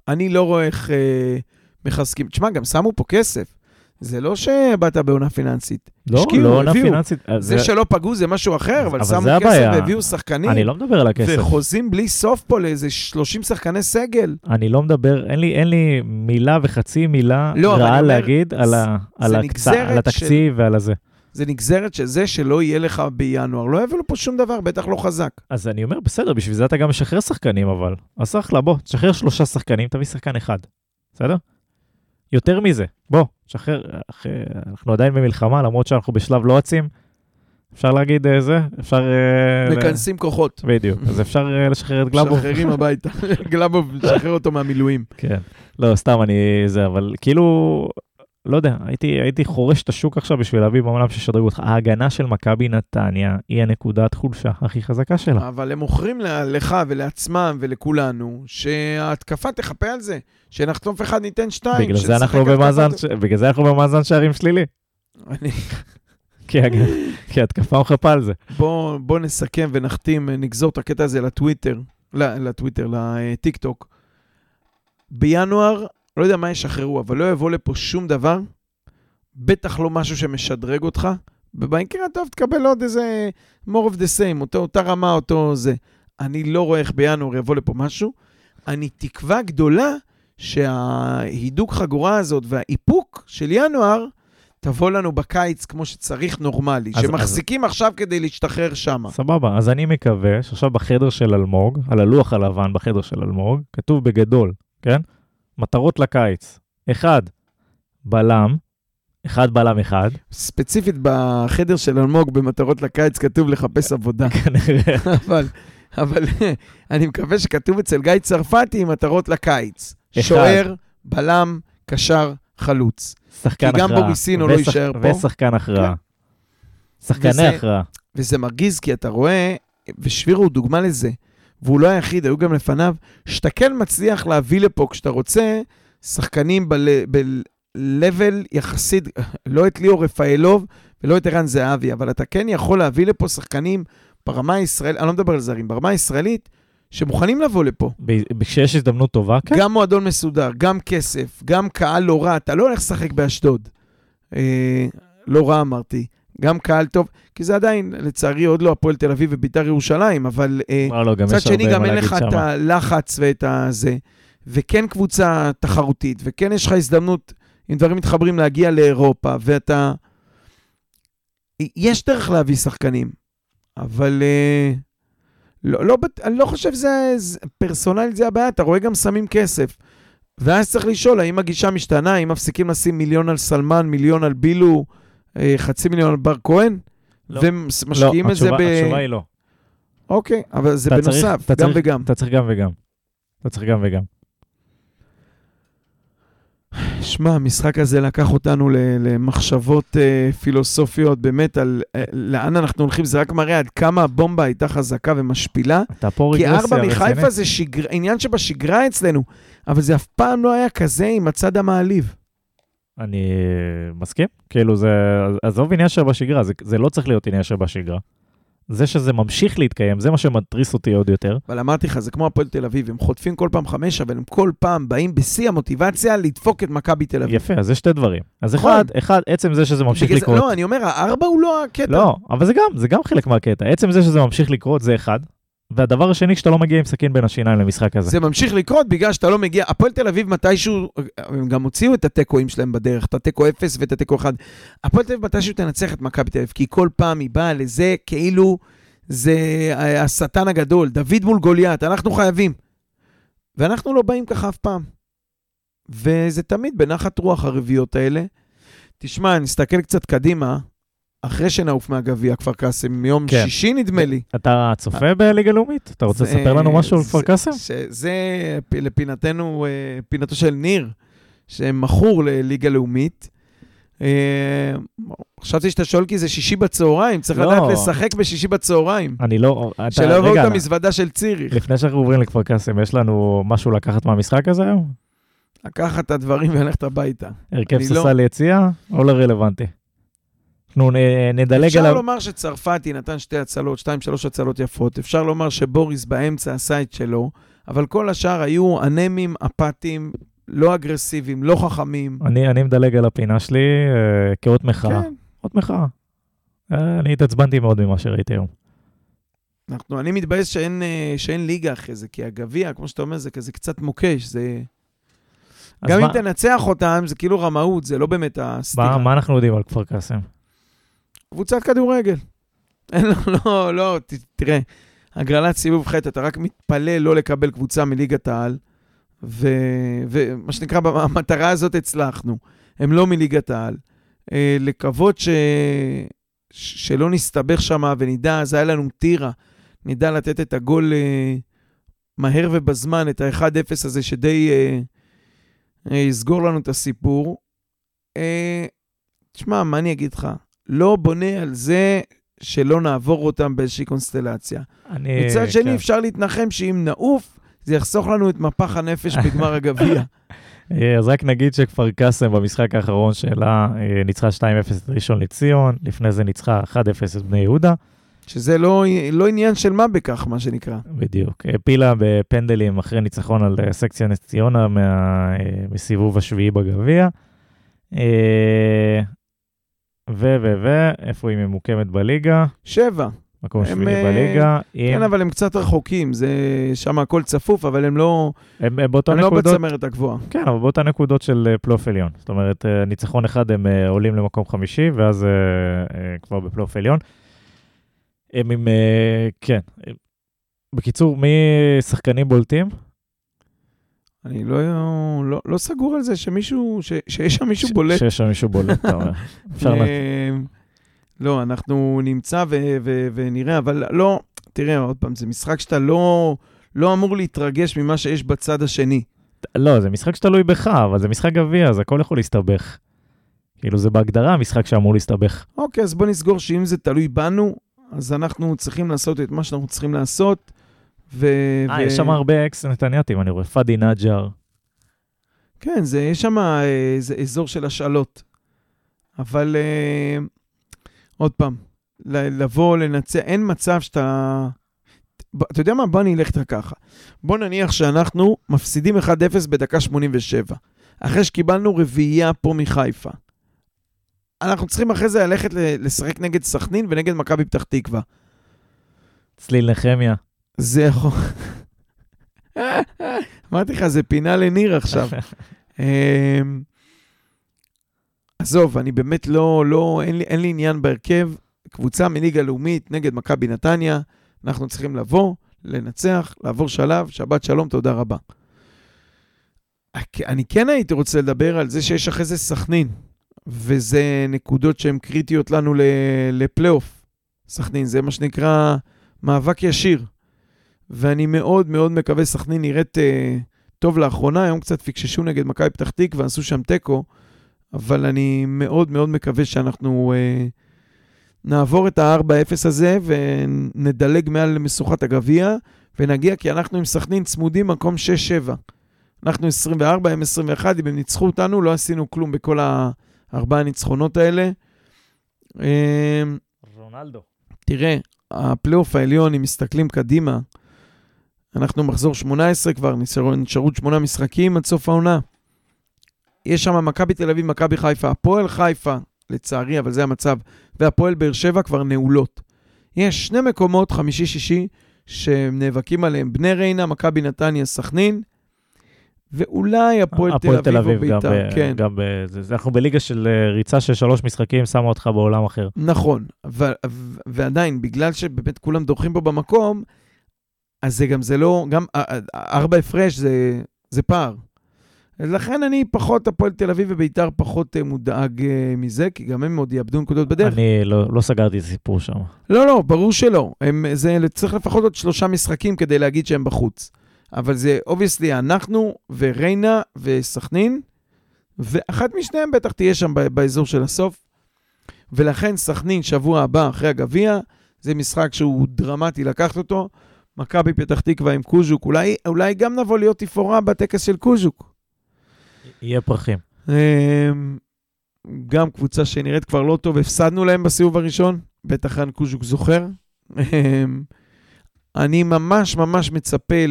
אני לא רואה איך uh, מחזקים. תשמע, גם שמו פה כסף. זה לא שבאת בעונה פיננסית. לא, השקיעו, לא עונה. פיננסית. אז זה שלא פגעו זה משהו אחר, אבל אבל שמו זה כסף הבעיה. והביאו שחקנים. אני לא מדבר על הכסף. וחוזים בלי סוף פה לאיזה 30 שחקני סגל. אני לא מדבר, אין לי, אין לי מילה וחצי מילה לא, רעה אומר, להגיד על, ה, על, זה הקצ... על התקציב ועל הזה. זה נגזרת שזה שלא יהיה לך בינואר. לא יביאו לו פה שום דבר, בטח לא חזק. אז אני אומר, בסדר, בשביל זה אתה גם משחרר שחקנים, אבל. אז אחלה, בוא, תשחרר שלושה שחקנים, תביא שחקן אחד. בסדר? יותר מזה, בוא, תשחרר, אחי, אנחנו עדיין במלחמה, למרות שאנחנו בשלב לא עצים. אפשר להגיד אה, זה, אפשר... אה, ל- מכנסים כוחות. בדיוק, אז אפשר אה, לשחרר את גלאבוב. משחררים הביתה. גלאבוב, משחרר אותו מהמילואים. כן. לא, סתם אני... זה, אבל כאילו... לא יודע, הייתי, הייתי חורש את השוק עכשיו בשביל להביא בעולם שישדרגו אותך. ההגנה של מכבי נתניה היא הנקודת חולשה הכי חזקה שלה. אבל הם מוכרים לך ולעצמם ולכולנו, שההתקפה תחפה על זה. שנחטוף אחד ניתן שתיים. בגלל זה אנחנו במאזן. ש- בגלל זה אנחנו במאזן שערים שלילי. אני- כי הג- כי התקפה מחפה על זה. בוא בוא נסכם ונחתים, נגזור את הקטע הזה לטוויטר, לטוויטר, לטיק טוק. בינואר, לא יודע מה ישחררו, אבל לא יבוא לפה שום דבר, בטח לא משהו שמשדרג אותך, ובמקרה הטוב תקבל עוד איזה more of the same, אותו, אותה רמה, אותו זה. אני לא רואה איך בינואר יבוא לפה משהו. אני תקווה גדולה שההידוק חגורה הזאת והאיפוק של ינואר תבוא לנו בקיץ כמו שצריך נורמלי, אז- שמחזיקים עכשיו כדי להשתחרר שמה. סבבה, אז אני מקווה שעכשיו בחדר של אלמוג, על הלוח הלבן בחדר של אלמוג, כתוב בגדול, כן? מטרות לקיץ. אחד, בלם, אחד בלם אחד, ספציפית בחדר של אלמוג במטרות לקיץ כתוב לחפש עבודה, כנראה. אבל, אבל אני מקווה שכתוב אצל גיא צרפתי מטרות לקיץ. אחד. שוער, בלם, קשר, חלוץ. שחקן כי גם הכרעה. בוריסינו לא יישאר פה. ושחקן הכרעה. שחקני וזה- הכרעה. וזה מרגיז כי אתה רואה, ושבירו הוא דוגמה לזה, והוא לא היחיד, היו גם לפניו, שאתה כן מצליח להביא לפה כשאתה רוצה שחקנים ב-level יחסית, לא את ליאור רפאלוב ולא את ערן זהבי, אבל אתה כן יכול להביא לפה שחקנים ברמה הישראלית, אני לא מדבר על זרים, ברמה הישראלית, שמוכנים לבוא לפה. כשיש הזדמנות טובה, כן. גם מועדון מסודר, גם כסף, גם קהל לא רע, אתה לא הולך לשחק באשדוד. אה, לא רע אמרתי, גם קהל טוב, כי זה עדיין, לצערי, עוד לא הפועל תל אביב וביתר ירושלים, אבל אה, מצד שני, גם אין לך את. הלחץ ואת הזה, וכן קבוצה תחרותית, וכן יש לך הזדמנות, אם דברים מתחברים, להגיע לאירופה, ואתה... יש דרך להביא שחקנים, אבל אה, לא, לא, אני לא חושב שזה, זה- פרסונלית זה הבעיה, אתה רואה גם שמים כסף. ואז צריך לשאול, האם הגישה משתנה, האם מפסיקים לשים מיליון על סלמן, מיליון על בילו, חצי מיליון על בר כהן? לא. ומשקיעים לא, את זה ב... התשובה- התשובה היא לא. אוקיי, אבל זה צריך- בנוסף, אתה גם צריך- וגם. אתה צריך גם וגם. אתה צריך גם וגם. שמע, המשחק הזה לקח אותנו למחשבות uh, פילוסופיות, באמת, על uh, לאן אנחנו הולכים, זה רק מראה עד כמה הבומבה הייתה חזקה ומשפילה. אתה פה כי רגרסיה ארבע מחיפה רצינית. זה שגר... עניין שבשגרה אצלנו, אבל זה אף פעם לא היה כזה עם הצד המעליב. אני מסכים, כאילו זה, עזוב עניין שבשגרה, זה, זה לא צריך להיות עניין שבשגרה. זה שזה ממשיך להתקיים, זה מה שמתריס אותי עוד יותר. אבל אמרתי לך, זה כמו הפועל תל אביב, הם חוטפים כל פעם חמש, אבל הם כל פעם באים בשיא המוטיבציה לדפוק את מכבי תל אביב. יפה, אז יש שתי דברים. אז נכון. אחד, אחד, עצם זה שזה ממשיך זה- לקרות. לא, אני אומר, הארבע הוא לא הקטע. לא, אבל זה גם, זה גם חלק מהקטע. עצם זה שזה ממשיך לקרות זה אחד. והדבר השני, שאתה לא מגיע עם סכין בין השיניים למשחק הזה. זה ממשיך לקרות בגלל שאתה לא מגיע. הפועל תל אביב מתישהו, הם גם הוציאו את התיקואים שלהם בדרך, את התיקו 0 ואת התיקו 1. הפועל תל אביב מתישהו תנצח את מכבי תל אביב, כי כל פעם היא באה לזה כאילו זה אה, השטן הגדול, דוד מול גוליית, אנחנו חייבים. ואנחנו לא באים ככה אף פעם. וזה תמיד בנחת רוח הרביעיות האלה. תשמע, נסתכל קצת קדימה, אחרי שנעוף מהגביע, כפר קאסם, מיום כן. שישי נדמה לי. אתה צופה בליגה לאומית? אתה רוצה זה- לספר לנו משהו על כפר קאסם? זה לפינתנו, אה, פינתו של ניר, שמכור לליגה לאומית. אה, חשבתי שאתה שואל כי זה שישי בצהריים, צריך לא. לדעת לשחק בשישי בצהריים. אני לא... אתה- שלא יבואו את המזוודה של ציריך. לפני שאנחנו עוברים לכפר קאסם, יש לנו משהו לקחת מהמשחק הזה היום? לקחת את הדברים וללכת הביתה. הרכב אני לא- יציאה או לא רלוונטי? אנחנו נדלג אפשר עליו. לומר שצרפתי נתן שתי הצלות, שתיים, שלוש הצלות יפות. אפשר לומר שבוריס באמצע עשה את שלו, אבל כל השאר היו אנמים, אפאתיים, לא אגרסיביים, לא חכמים. אני אני מדלג על הפינה שלי אה, כאות מחאה. כן. אות מחאה. אה, אני התעצבנתי מאוד ממה שראיתי היום. אנחנו, אני מתבאס שאין, אה, שאין ליגה אחרי זה, כי הגביע, כמו שאתה אומר, זה כזה קצת מוקש, זה... גם מה- אם תנצח אותם, זה כאילו רמאות, זה לא באמת הסתירה. מה מה אנחנו יודעים על כפר קאסם? קבוצת כדורגל. אין לו, לא, לא, ת, תראה, הגרלת סיבוב ח', אתה רק מתפלל לא לקבל קבוצה מליגת העל, ו- ומה שנקרא, במטרה הזאת הצלחנו. הם לא מליגת העל. אה, לקוות ש... שלא נסתבך שם ונדע, אז היה לנו טירה, נדע לתת את הגול אה, מהר ובזמן, את ה-1-0 הזה שדי אה, אה, יסגור לנו את הסיפור. אה, תשמע, מה אני אגיד לך? לא בונה על זה שלא נעבור אותם באיזושהי קונסטלציה. אני... מצד שני, כן. אפשר להתנחם שאם נעוף, זה יחסוך לנו את מפח הנפש בגמר הגביע. אה, אז רק נגיד שכפר קאסם במשחק האחרון שלה אה, ניצחה 2-0 את ראשון לציון, לפני זה ניצחה 1-0 את בני יהודה, שזה לא, לא עניין של מה בכך, מה שנקרא. בדיוק. העפילה בפנדלים אחרי ניצחון על אה, סקציה נס ציונה מה, אה, מסיבוב השביעי בגביע. אה, ו, ו, ו, איפה היא ממוקמת בליגה? שבע. מקום שביעי אה, בליגה. עם- כן, אבל הם קצת רחוקים, זה שם הכל צפוף, אבל הם לא, הם הם באותו הם לא נקודות, בצמרת הגבוהה. כן, אבל באותה נקודות של אה, פלייאוף עליון. זאת אומרת, אה, ניצחון אחד הם אה, עולים למקום חמישי, ואז אה, אה, כבר בפלייאוף עליון. הם עם, אה, כן. אה, בקיצור, מי שחקנים בולטים? אני לא, לא, לא סגור על זה שמישהו, ש, שיש שם מישהו ש- בולט. שיש שם מישהו בולט, אתה אומר. אפשר לה... אה, לא, אנחנו נמצא ו- ו- ונראה, אבל לא, תראה, עוד פעם, זה משחק שאתה לא, לא אמור להתרגש ממה שיש בצד השני. לא, זה משחק שתלוי בך, אבל זה משחק גביע, אז הכל יכול להסתבך. כאילו, זה בהגדרה המשחק שאמור להסתבך. אוקיי, אז בוא נסגור שאם זה תלוי בנו, אז אנחנו צריכים לעשות את מה שאנחנו צריכים לעשות. ו... אה, יש שם הרבה אקס נתניאתים, אני רואה. פאדי נג'אר. כן, זה, יש שם אה, זה אזור של השאלות. אבל אה, עוד פעם, לבוא, לנצח, אין מצב שאתה... אתה יודע מה? בוא אני אלך איתך ככה. בוא נניח שאנחנו מפסידים 1-0 בדקה 87, אחרי שקיבלנו רביעייה פה מחיפה. אנחנו צריכים אחרי זה ללכת לשחק נגד סכנין ונגד מכבי פתח תקווה. צליל נחמיה. זה. אמרתי לך, זה פינה לניר עכשיו. אמ, עזוב, אני באמת לא, לא, אין לי, אין לי עניין בהרכב. קבוצה מליגה לאומית נגד מכבי נתניה, אנחנו צריכים לבוא, לנצח, לעבור שלב, שבת שלום, תודה רבה. אני כן הייתי רוצה לדבר על זה שיש אחרי זה סכנין, וזה נקודות שהן קריטיות לנו לפלייאוף. סכנין, זה מה שנקרא מאבק ישיר. ואני מאוד מאוד מקווה סכנין נראית אה, טוב לאחרונה, היום קצת פיקששו נגד מכבי פתח תקווה, עשו שם תיקו, אבל אני מאוד מאוד מקווה שאנחנו אה, נעבור את ה-4-0 הזה ונדלג מעל משוכת הגביע, ונגיע, כי אנחנו עם סכנין צמודים מקום 6-7. אנחנו 24, הם 21, אם הם ניצחו אותנו, לא עשינו כלום בכל הארבעה הניצחונות האלה. אה, רונלדו. תראה, הפלייאוף העליון, אם מסתכלים קדימה, אנחנו מחזור 18 כבר, נשארו, נשארו שמונה משחקים עד סוף העונה. יש שם מכבי תל אביב, מכבי חיפה, הפועל חיפה, לצערי, אבל זה המצב, והפועל באר שבע כבר נעולות. יש שני מקומות, חמישי-שישי, שהם נאבקים עליהם, בני ריינה, מכבי נתניה, סכנין, ואולי הפועל תל אביב או בית"ר, גם, כן. גם ב, זה, זה, אנחנו בליגה של אה, ריצה של שלוש משחקים, שמה אותך בעולם אחר. נכון, ו- ו- ועדיין, בגלל שבאמת כולם דורכים פה במקום, אז זה גם, זה לא, גם ה- ה- ארבע הפרש זה, זה פער. לכן אני פחות, הפועל תל אביב וביתר פחות אה, מודאג אה, מזה, כי גם הם עוד יאבדו נקודות בדרך. אני לא, לא סגרתי את הסיפור שם. לא, לא, ברור שלא. הם, זה צריך לפחות עוד שלושה משחקים כדי להגיד שהם בחוץ. אבל זה obviously אנחנו וריינה וסכנין, ואחת משניהם בטח תהיה שם באזור של הסוף. ולכן סכנין, שבוע הבא אחרי הגביע, זה משחק שהוא דרמטי לקחת אותו. מכבי פתח תקווה עם קוז'וק, אולי, אולי גם נבוא להיות תפאורה בטקס של קוז'וק. יהיה פרחים. אמ, גם קבוצה שנראית כבר לא טוב, הפסדנו להם בסיבוב הראשון, בטח רן קוז'וק זוכר. אמ, אני ממש ממש מצפה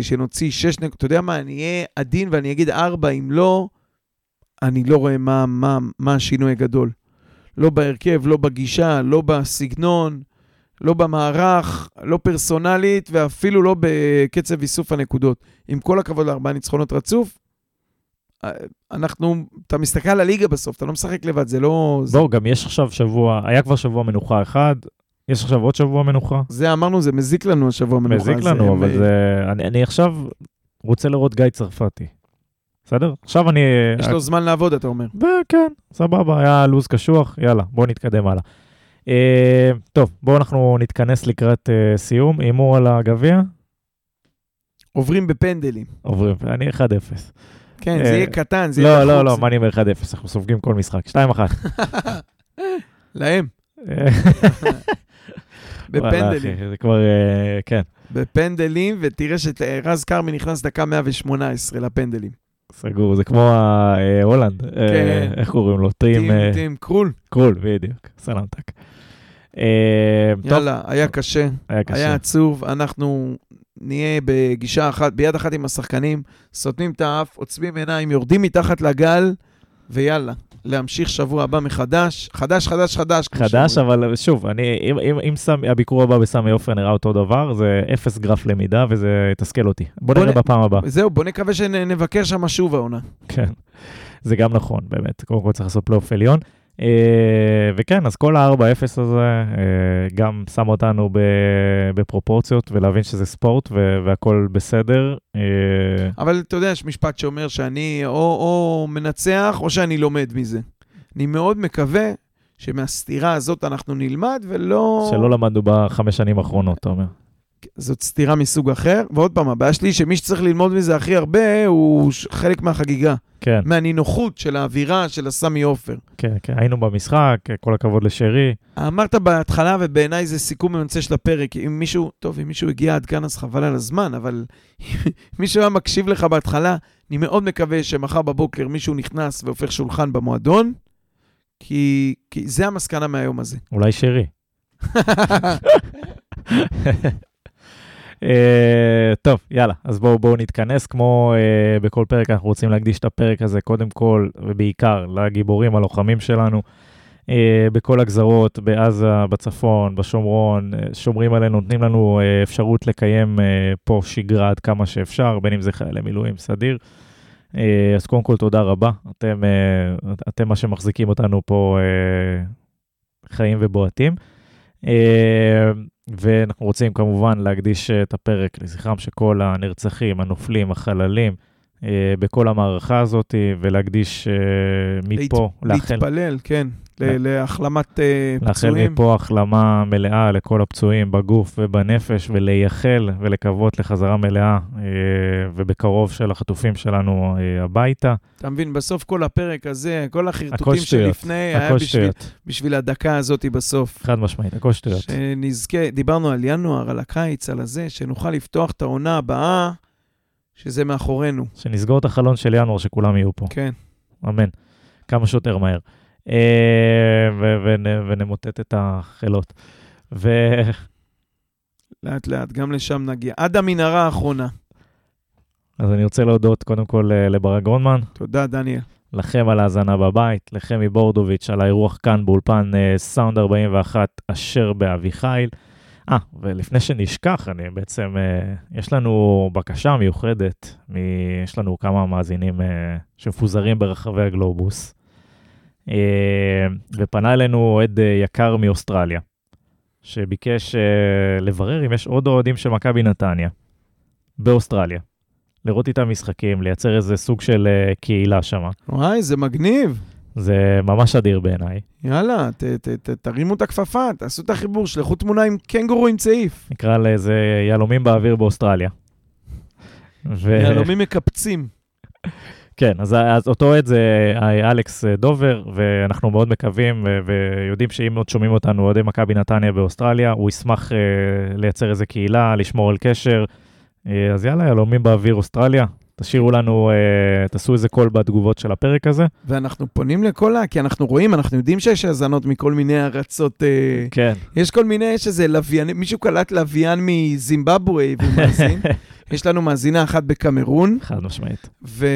שנוציא שש נקודות, אתה יודע מה, אני אהיה עדין ואני אגיד ארבע, אם לא, אני לא רואה מה, מה, מה השינוי הגדול. לא בהרכב, לא בגישה, לא בסגנון, לא במערך, לא פרסונלית ואפילו לא בקצב איסוף הנקודות. עם כל הכבוד לארבעה ניצחונות רצוף, אה, אנחנו, אתה מסתכל על הליגה בסוף, אתה לא משחק לבד, זה לא... זה, בואו, גם יש עכשיו שבוע, היה כבר שבוע מנוחה אחד, יש עכשיו עוד שבוע מנוחה. זה אמרנו, זה מזיק לנו השבוע המנוחה מזיק. לנו, הם, אבל אה, זה... אני, אני עכשיו רוצה לראות גיא צרפתי. בסדר? עכשיו אני... יש לו זמן לעבוד, אתה אומר. וכן, סבבה, היה לו"ז קשוח, יאללה, בואו נתקדם הלאה. אה, טוב, בואו אנחנו נתכנס לקראת אה, סיום. הימור על הגביע, עוברים בפנדלים. עוברים, אני 1-0. כן, אה, זה יהיה קטן, זה לא, יהיה לא, לחוץ. לא, מה אני אומר 1-0? אנחנו סופגים כל משחק. 2-1. להם, בפנדלים. זה כבר, אה, כן, בפנדלים, ותראה שרז כרמי נכנס דקה 118 לפנדלים. סגור, זה כמו הולנד. כן. איך קוראים לו? טים קרול. קרול, בדיוק. סלמתק. אה, טוב, יאללה, היה קשה, היה היה קשה. עצוב, אנחנו נהיה בגישה אחת, ביד אחת עם השחקנים, סותמים את האף, עוצמים עיניים, יורדים מתחת לגל, ויאללה, להמשיך שבוע הבא מחדש. חדש, חדש, חדש. חדש. אבל שוב, אני, אם, אם, אם סמי, הביקור הבא בסמי עופר נראה אותו דבר, זה אפס גרף למידה וזה יתסכל אותי. בוא בוא נראה נ- בפעם הבאה. זהו, בוא נקווה שנבקר שם שוב העונה. כן, זה גם נכון, באמת. קודם כל צריך לעשות פלייאוף עליון. אה, וכן, אז כל ה-4-0 הזה אה, גם שם אותנו בפרופורציות ולהבין שזה ספורט ו- והכל בסדר. אה, אבל אתה יודע, יש משפט שאומר שאני או, או מנצח או שאני לומד מזה. אני מאוד מקווה שמהסתירה הזאת אנחנו נלמד ולא... שלא למדנו בחמש שנים האחרונות, אתה אומר. זאת סתירה מסוג אחר. ועוד פעם, הבעיה שלי היא שמי שצריך ללמוד מזה הכי הרבה הוא חלק מהחגיגה. כן, מהנינוחות של האווירה של הסמי עופר. כן, כן, היינו במשחק, כל הכבוד לשרי. אמרת בהתחלה, ובעיניי זה סיכום ממצה של הפרק, אם מישהו, טוב, אם מישהו הגיע עד כאן אז חבל על הזמן, אבל מישהו היה מקשיב לך בהתחלה, אני מאוד מקווה שמחר בבוקר מישהו נכנס והופך שולחן במועדון, כי, כי זה המסקנה מהיום הזה. אולי שרי. אה, טוב, יאללה, אז בואו בואו נתכנס. כמו אה, בכל פרק, אנחנו רוצים להקדיש את הפרק הזה קודם כל, ובעיקר, לגיבורים, הלוחמים שלנו, אה, בכל הגזרות, בעזה, בצפון, בשומרון, אה, שומרים עלינו, נותנים לנו אה, אפשרות לקיים אה, פה שגרה עד כמה שאפשר, בין אם זה חיילי מילואים סדיר. אה, אז קודם כל, תודה רבה. אתם, אה, אתם מה שמחזיקים אותנו פה אה, חיים ובועטים. אה, ואנחנו רוצים כמובן להקדיש את הפרק לזכרם של כל הנרצחים, הנופלים, החללים, בכל המערכה הזאת, ולהקדיש אה, מפה, לאחל, להתפלל, כן, ל- להחלמת אה, לאחל פצועים. מפה החלמה מלאה לכל הפצועים בגוף ובנפש, ולייחל ולקוות לחזרה מלאה, אה, ובקרוב של החטופים שלנו אה, הביתה. אתה מבין, בסוף כל הפרק הזה, כל החרטוטים שלפני, היה בשביל, בשביל הדקה הזאת בסוף. חד משמעית, הכל שטויות. שנזכה, דיברנו על ינואר, על הקיץ, על הזה, שנוכל לפתוח את העונה הבאה, שזה מאחורינו. שנסגור את החלון של ינואר, שכולם יהיו פה. כן. אמן. כמה שיותר מהר. אה, ונמוטט את החילות. ו- לאט לאט, גם לשם נגיע. עד המנהרה האחרונה. אז אני רוצה להודות קודם כל אה, לברק גרונמן, תודה, דניאל. לכם על ההאזנה בבית, לחמי בורדוביץ' על האירוח כאן באולפן אה, סאונד 41 אשר באביחיל. אה, ולפני שנשכח, אני בעצם, אה, יש לנו בקשה מיוחדת, מ... יש לנו כמה מאזינים אה, שמפוזרים ברחבי הגלובוס, אה, ופנה אלינו אוהד יקר מאוסטרליה, שביקש לברר אם יש עוד אוהדים של מכבי נתניה באוסטרליה. לראות איתם משחקים, לייצר איזה סוג של קהילה שם. וואי, זה מגניב. זה ממש אדיר בעיניי. יאללה, ת, ת, ת, תרימו את הכפפה, תעשו את החיבור, שלחו תמונה עם קנגורו עם צעיף. נקרא לזה יהלומים באוויר באוסטרליה. ו... יהלומים מקפצים. כן, אז, אז אותו אוהד זה אה, אלכס אה, דובר, ואנחנו מאוד מקווים ו- ויודעים שאם עוד שומעים אותנו אוהדי מכבי נתניה באוסטרליה, הוא ישמח אה, לייצר איזה קהילה, לשמור על קשר. אה, אז יאללה, יהלומים באוויר אוסטרליה. תשאירו לנו, אה, תעשו איזה קול בתגובות של הפרק הזה. ואנחנו פונים לכל ה... כי אנחנו רואים, אנחנו יודעים שיש האזנות מכל מיני ארצות... אה, כן. יש כל מיני, יש איזה לוויין, מישהו קלט לוויין מזימבבואה והוא מאזין. יש לנו מאזינה אחת בקמרון, חד משמעית. ו...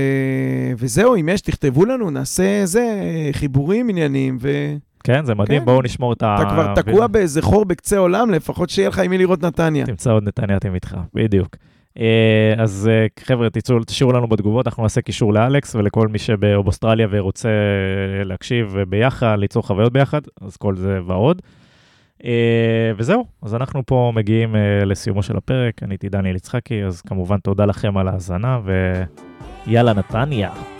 וזהו, אם יש, תכתבו לנו, נעשה זה, חיבורים עניינים, ואתה כן, זה מדהים, כן. בואו נשמור את ה... כבר תקוע באיזה חור בקצה עולם, לפחות שיהיה לך עם מי לראות נתניה. תמצא עוד נתניאתם איתך, בדיוק. אה, אז אה, חבר'ה, תצאו, תשאירו לנו בתגובות, אנחנו נעשה קישור לאלכס ולכל מי שבאוסטרליה ורוצה להקשיב ביחד, ליצור חוויות ביחד, אז כל זה ועוד. אה, וזהו, אז אנחנו פה מגיעים לסיומו של הפרק, אני הייתי דניאל יצחקי, אז כמובן תודה לכם על ההאזנה, ויאללה נתניה.